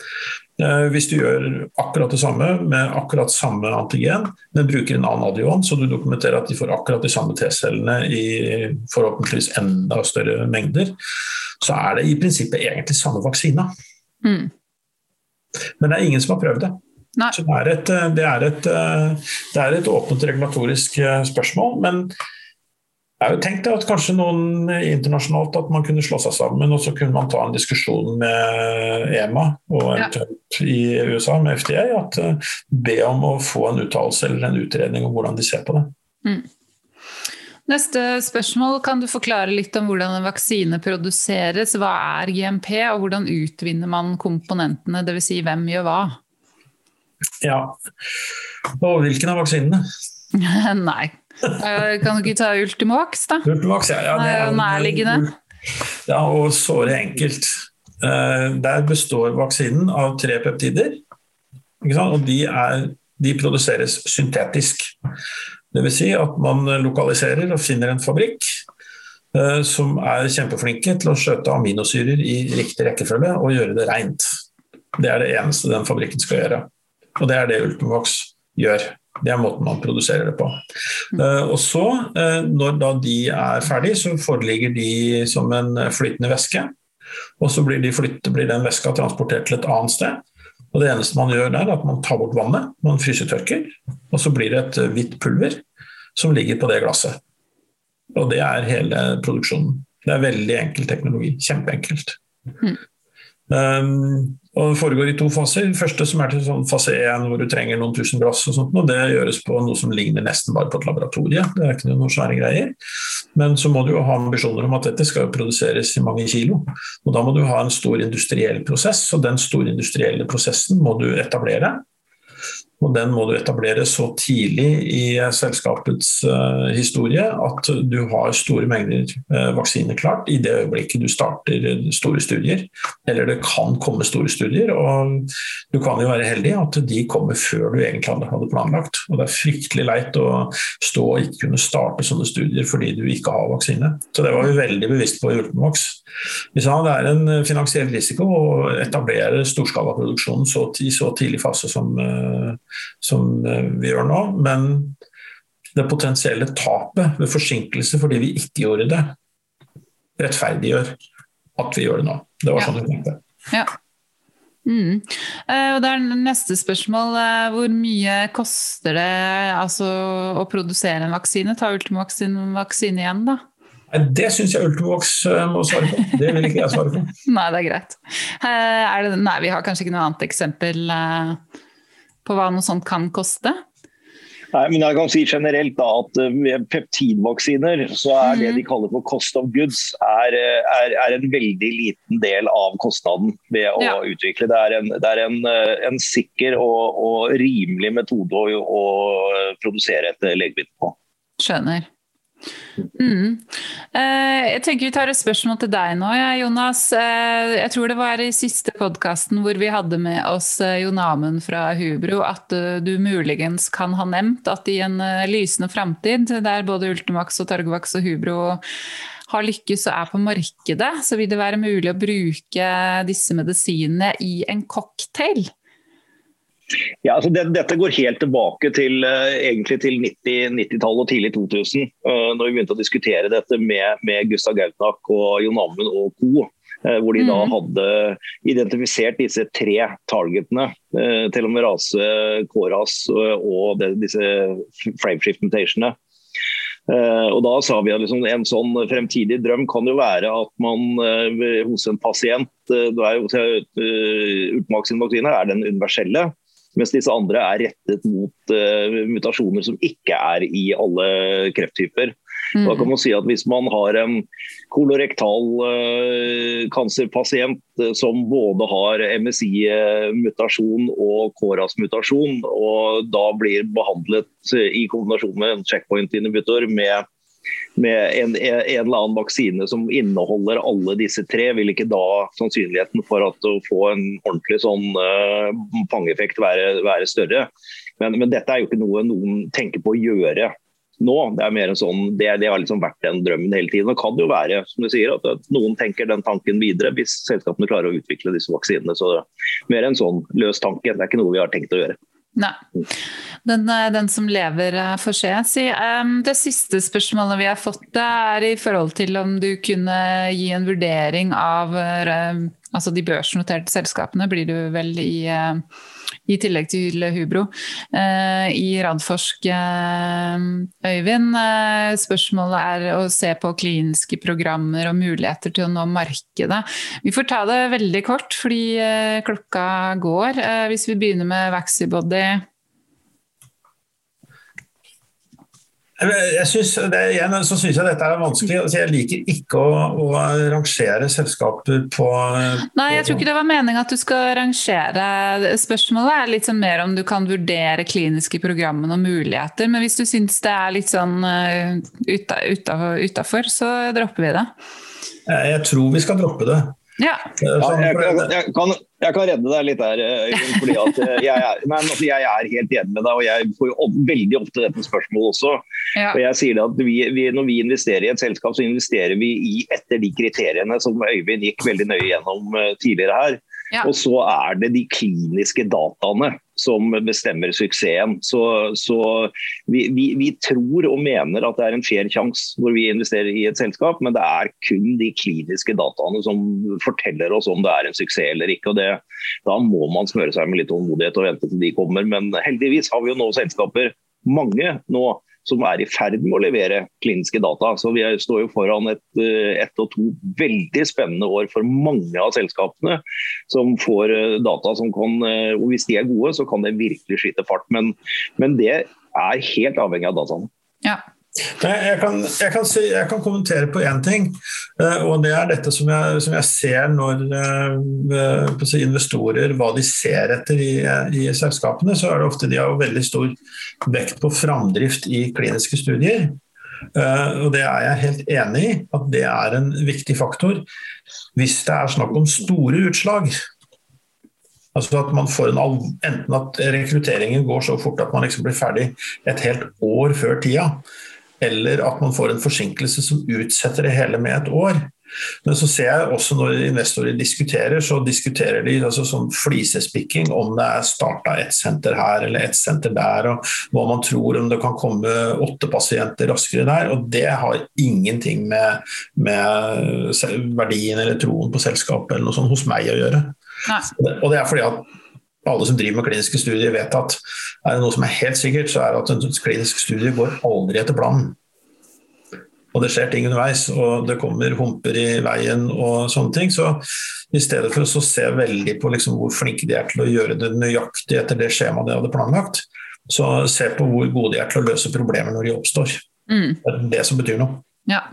Eh, hvis du gjør akkurat det samme med akkurat samme antigen, men bruker en annen adjuvant, så du dokumenterer at de får akkurat de samme T-cellene i forhåpentligvis enda større mengder, så er det i prinsippet egentlig samme vaksina. Mm. Men det er ingen som har prøvd det. Nei. Så det er, et, det, er et, det er et åpent regulatorisk spørsmål. Men jeg har jo tenkt at kanskje noen internasjonalt at man kunne slå seg sammen, og så kunne man ta en diskusjon med EMA og eventuelt i USA med FDA. At uh, Be om å få en uttalelse eller en utredning om hvordan de ser på det. Mm.
Neste spørsmål. Kan du forklare litt om hvordan en vaksine produseres? Hva er GMP, og hvordan utvinner man komponentene? Dvs. Si hvem gjør hva?
Ja, og hvilken av vaksinene?
Nei, Eh, kan du ikke ta Ultimax, da?
Ultimax, ja. ja det er
nærliggende.
Ja, og såre enkelt. Eh, der består vaksinen av tre peptider. Og de, er, de produseres syntetisk. Dvs. Si at man lokaliserer og finner en fabrikk eh, som er kjempeflinke til å skjøte aminosyrer i riktig rekkefølge og gjøre det rent. Det er det eneste den fabrikken skal gjøre. Og det er det Ultimovax gjør. Det er måten man produserer det på. Uh, og så, uh, Når da de er ferdig, så foreligger de som en flytende væske. Og så blir, de flytte, blir, den væska transportert til et annet sted. Og Det eneste man gjør der, er at man tar bort vannet, man frysetørker, og så blir det et hvitt pulver som ligger på det glasset. Og det er hele produksjonen. Det er veldig enkel teknologi. Kjempeenkelt. Mm. Um, og Det foregår i to faser. Den første som er til sånn fase 1 hvor du trenger noen tusen glass. og sånt, og Det gjøres på noe som ligner nesten bare på et laboratorie. Det er ikke noen svære greier. Men så må du jo ha ambisjoner om at dette skal produseres i mange kilo. Og Da må du ha en stor industriell prosess, og den store industrielle prosessen må du etablere. Og Den må du etablere så tidlig i selskapets uh, historie at du har store mengder uh, vaksiner klart i det øyeblikket du starter store studier. Eller det kan komme store studier, og du kan jo være heldig at de kommer før du egentlig hadde planlagt. Og Det er fryktelig leit å stå og ikke kunne starte sånne studier fordi du ikke har vaksine. Så det var vi veldig bevisst på i Ultimovax. Vi sa det er en finansiell risiko å etablere storskalaproduksjonen i så tidlig fase som som eh, vi gjør nå. Men det potensielle tapet ved forsinkelse fordi vi ikke gjorde det, rettferdiggjør at vi gjør det nå. Det var sånn jeg tenkte.
Ja. Mm. Uh, og det er neste spørsmål. Uh, hvor mye koster det altså, å produsere en vaksine? Ta Ultimovax sin vaksine igjen, da?
Det syns jeg Ultimovax må svare på. Det vil ikke jeg svare på.
nei, det er greit. Er det, nei, vi har kanskje ikke noe annet eksempel på hva noe sånt kan koste?
Nei, men jeg kan si generelt da at Ved eh, peptidvaksiner så er det de kaller for cost of goods er, eh, er, er en veldig liten del av kostnaden ved å ja. utvikle. Det er en, det er en, eh, en sikker og, og, rimelig metode å, å produsere et legemiddel på.
Skjønner. Mm. Eh, jeg tenker Vi tar et spørsmål til deg nå, Jonas. Eh, jeg tror det var i siste podkasten hvor vi hadde med oss eh, Jon Amund fra Hubro, at du muligens kan ha nevnt at i en lysende framtid, der både Ultimax og Targovax og Hubro har lykkes og er på markedet, så vil det være mulig å bruke disse medisinene i en cocktail.
Ja, altså det, dette går helt tilbake til, uh, til 90-tallet 90 og tidlig 2000. Uh, eh, når vi begynte å diskutere dette med, med Gustav Gautnak og Jon Amund og co. Uh, hvor de da hadde identifisert disse tre targetene. Til og med rase, KRAS og det, disse frameshift mutationene. Uh, og da sa vi at liksom, En sånn fremtidig drøm kan jo være at man uh, hos en pasient uh, er jo, Ultimax-vaksiner er den universelle, mens disse andre er rettet mot mutasjoner som ikke er i alle krefttyper. Mm. Da kan man si at Hvis man har en kolorektal uh, kancerpasient uh, som både har MSI-mutasjon og KORAS-mutasjon, og da blir behandlet uh, i kombinasjon med en checkpoint-inhibitor med, med en, en, eller annen vaksine som inneholder alle disse tre, vil ikke da sannsynligheten for å få en ordentlig sånn fangeeffekt være, være større. Men, men, dette er jo ikke noe noen tenker på å gjøre nå. Det er mer en sånn, det, det har liksom vært den drømmen hele tiden. Og kan jo være som du sier, at noen tenker den tanken videre hvis selskapene klarer å utvikle disse vaksinene. Så det er mer en sånn løs tanke. Det er ikke noe vi har tenkt å gjøre.
Nei. Den, eh, den, som lever eh, får se. Um, det siste spørsmålet vi har fått, er i forhold til om du kunne gi en vurdering av uh, altså de børsnoterte selskapene, blir du vel i i tillegg til Hubro. Eh, I Radforsk, eh, eh, spørsmålet er å se på kliniske programmer og muligheter til å nå markedet. Vi får ta det veldig kort, fordi klokka går. Hvis vi begynner med Vaxibody
Jeg synes, det, igjen, så syns jeg dette er vanskelig. Altså, jeg liker ikke å, å, rangere selskaper på
Nei, jeg tror ikke det var meningen at du skal rangere. Spørsmålet er litt sånn mer om du kan vurdere kliniske programmene og muligheter. Men hvis du syns det er litt sånn uh, utafor, så dropper vi det.
Jeg tror vi skal droppe det.
Ja.
ja jeg, jeg, kan, jeg, kan, redde deg litt der. Eh, fordi at eh, jeg, er, men, altså, jeg er helt enig med deg, og jeg får jo veldig ofte dette spørsmålet også. Ja. Og jeg sier at vi, vi, Når vi investerer i et selskap, så investerer vi i etter de kriteriene som Øyvind gikk veldig nøye gjennom eh, tidligere her. Ja. Og så er det de kliniske dataene som bestemmer suksessen. Så, så vi, vi, vi, tror og mener at det er en fair sjanse hvor vi investerer i et selskap, men det er kun de kliniske dataene som forteller oss om det er en suksess eller ikke. og det, Da må man smøre seg med litt tålmodighet og vente til de kommer. Men heldigvis har vi jo nå selskaper, mange nå, som er i ferd med å levere kliniske data. Så Vi står jo foran et, eh, et, og to veldig spennende år for mange av selskapene som får eh, data som kan eh, og Hvis de er gode, så kan det virkelig skyte fart. Men, men det er helt avhengig av dataene.
Ja,
jeg kan, jeg, kan si, jeg kan, kommentere på én ting, eh, og det er dette som jeg, som jeg ser når si, investorer hva de ser etter i, i, selskapene. Så er det ofte de har veldig stor vekt på framdrift i kliniske studier. Og det er jeg helt enig i, at det er en viktig faktor. Hvis det er snakk om store utslag, Altså at man får en, Enten at rekrutteringen går så fort at man liksom blir ferdig et helt år før tida, eller at man får en forsinkelse som utsetter det hele med et år. Men så ser jeg også når investorer diskuterer, så diskuterer de altså sånn flisespikking, om det er starta ett senter her eller ett senter der, og hva man tror om det kan komme åtte pasienter raskere der. Og det har ingenting med, med verdien eller troen på selskapet eller noe sånt hos meg å gjøre. Nei. Og det er fordi at alle som driver med kliniske studier vet at er det noe som er helt sikkert, så er det at en klinisk studie går aldri etter planen. Og det skjer ting underveis, og det kommer humper i veien og sånne ting. Så i stedet for å se veldig på liksom hvor flinke de er til å gjøre det nøyaktig etter det skjemaet de hadde planlagt, så se på hvor gode de er til å løse problemer når de oppstår. Mm. Det er det som betyr noe.
Ja.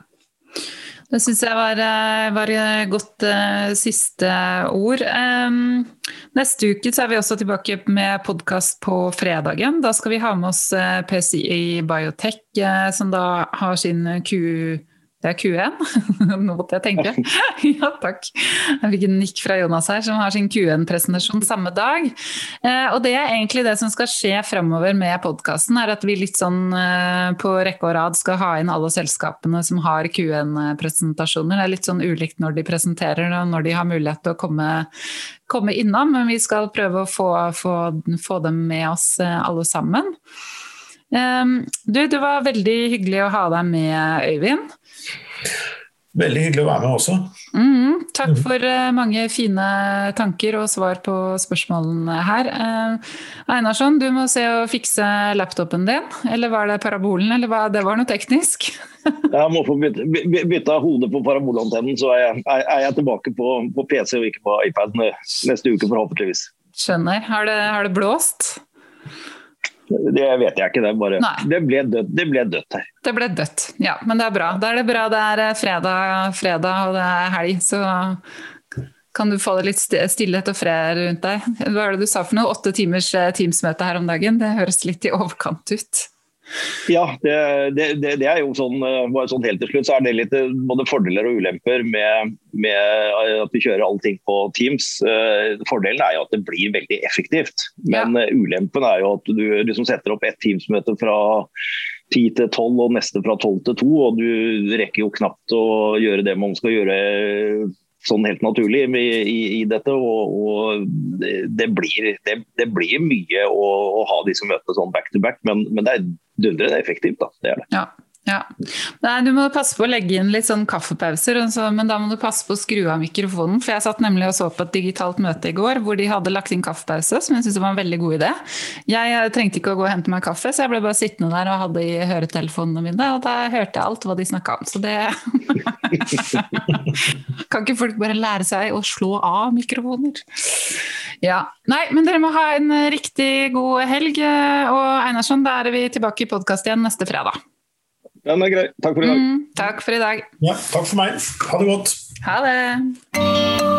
Det syns jeg var, eh, var godt uh, siste ord. Um, neste uke så er vi også tilbake med podkast på fredagen. Da skal vi ha med oss PCI Biotech, uh, som da har sin Q det er Q1. Nå måtte jeg tenke. ja, takk. Jeg fikk en nikk fra Jonas her, som har sin Q1-presentasjon samme dag. Eh, og det er egentlig det som skal skje fremover med podkasten, er at vi litt sånn eh, på rekke og rad skal ha inn alle selskapene som har Q1-presentasjoner. Det er litt sånn ulikt når de presenterer og når de har mulighet til å komme, komme innom, men vi skal prøve å få, få, få dem med oss eh, alle sammen. Du, det var veldig hyggelig å ha deg med, Øyvind.
Veldig hyggelig å være med også.
Mm, takk for uh, mange fine tanker og svar på spørsmålene her. Einarsson, du må se å fikse laptopen din. Eller var det parabolen, eller hva? Det var noe teknisk?
jeg må få bytte, bytte hodet på parabolantennen, så er jeg, er jeg tilbake på, på, PC og ikke på iPad neste uke, forhåpentligvis.
Skjønner. Har det, har det blåst?
Det vet jeg ikke. Det, bare, det, ble dødt, det ble dødt her.
Det ble dødt, ja. Men det er bra. Da er det bra det er eh, fredag, fredag og det er helg, så kan du få det litt stillhet og fred rundt deg. Hva er det du sa for noe? Åtte timers eh, Teams-møte her om dagen? Det høres litt i overkant ut?
Ja, det, det, det, er jo sånn, eh, bare sånn helt til slutt så er det litt eh, både fordeler og ulemper med, med at vi kjører allting på Teams. Eh, fordelen er jo at det blir veldig effektivt. Men ja. ulempen er jo at du liksom setter opp ett Teams-møte fra 10 til 12 og neste fra 12 til 2, og du rekker jo knapt å gjøre det man skal gjøre sånn helt naturlig i, i, i dette. Og, og det, blir, det, det, blir, mye å, å, ha disse møtene sånn back to back, men, men det er dundrende effektivt. da, det er det.
Ja. Ja. Nei, du må passe på å legge inn litt sånn kaffepauser, men da må du passe på å skru av mikrofonen. For jeg satt nemlig og så på et digitalt møte i går hvor de hadde lagt inn kaffepause, som jeg syntes var en veldig god idé. Jeg eh, trengte ikke å gå og hente meg kaffe, så jeg ble bare sittende der og hadde i høretelefonene mine, og da hørte jeg alt hva de snakka om. Så det Kan ikke folk bare lære seg å slå av mikrofoner? Ja. Nei, men dere må ha en riktig god helg. Og Einarsson, da er vi tilbake i podkast igjen neste fredag.
Den er grei. Takk for i dag. Mm,
takk for i dag.
Ja, takk for meg. Ha det godt.
Ha det.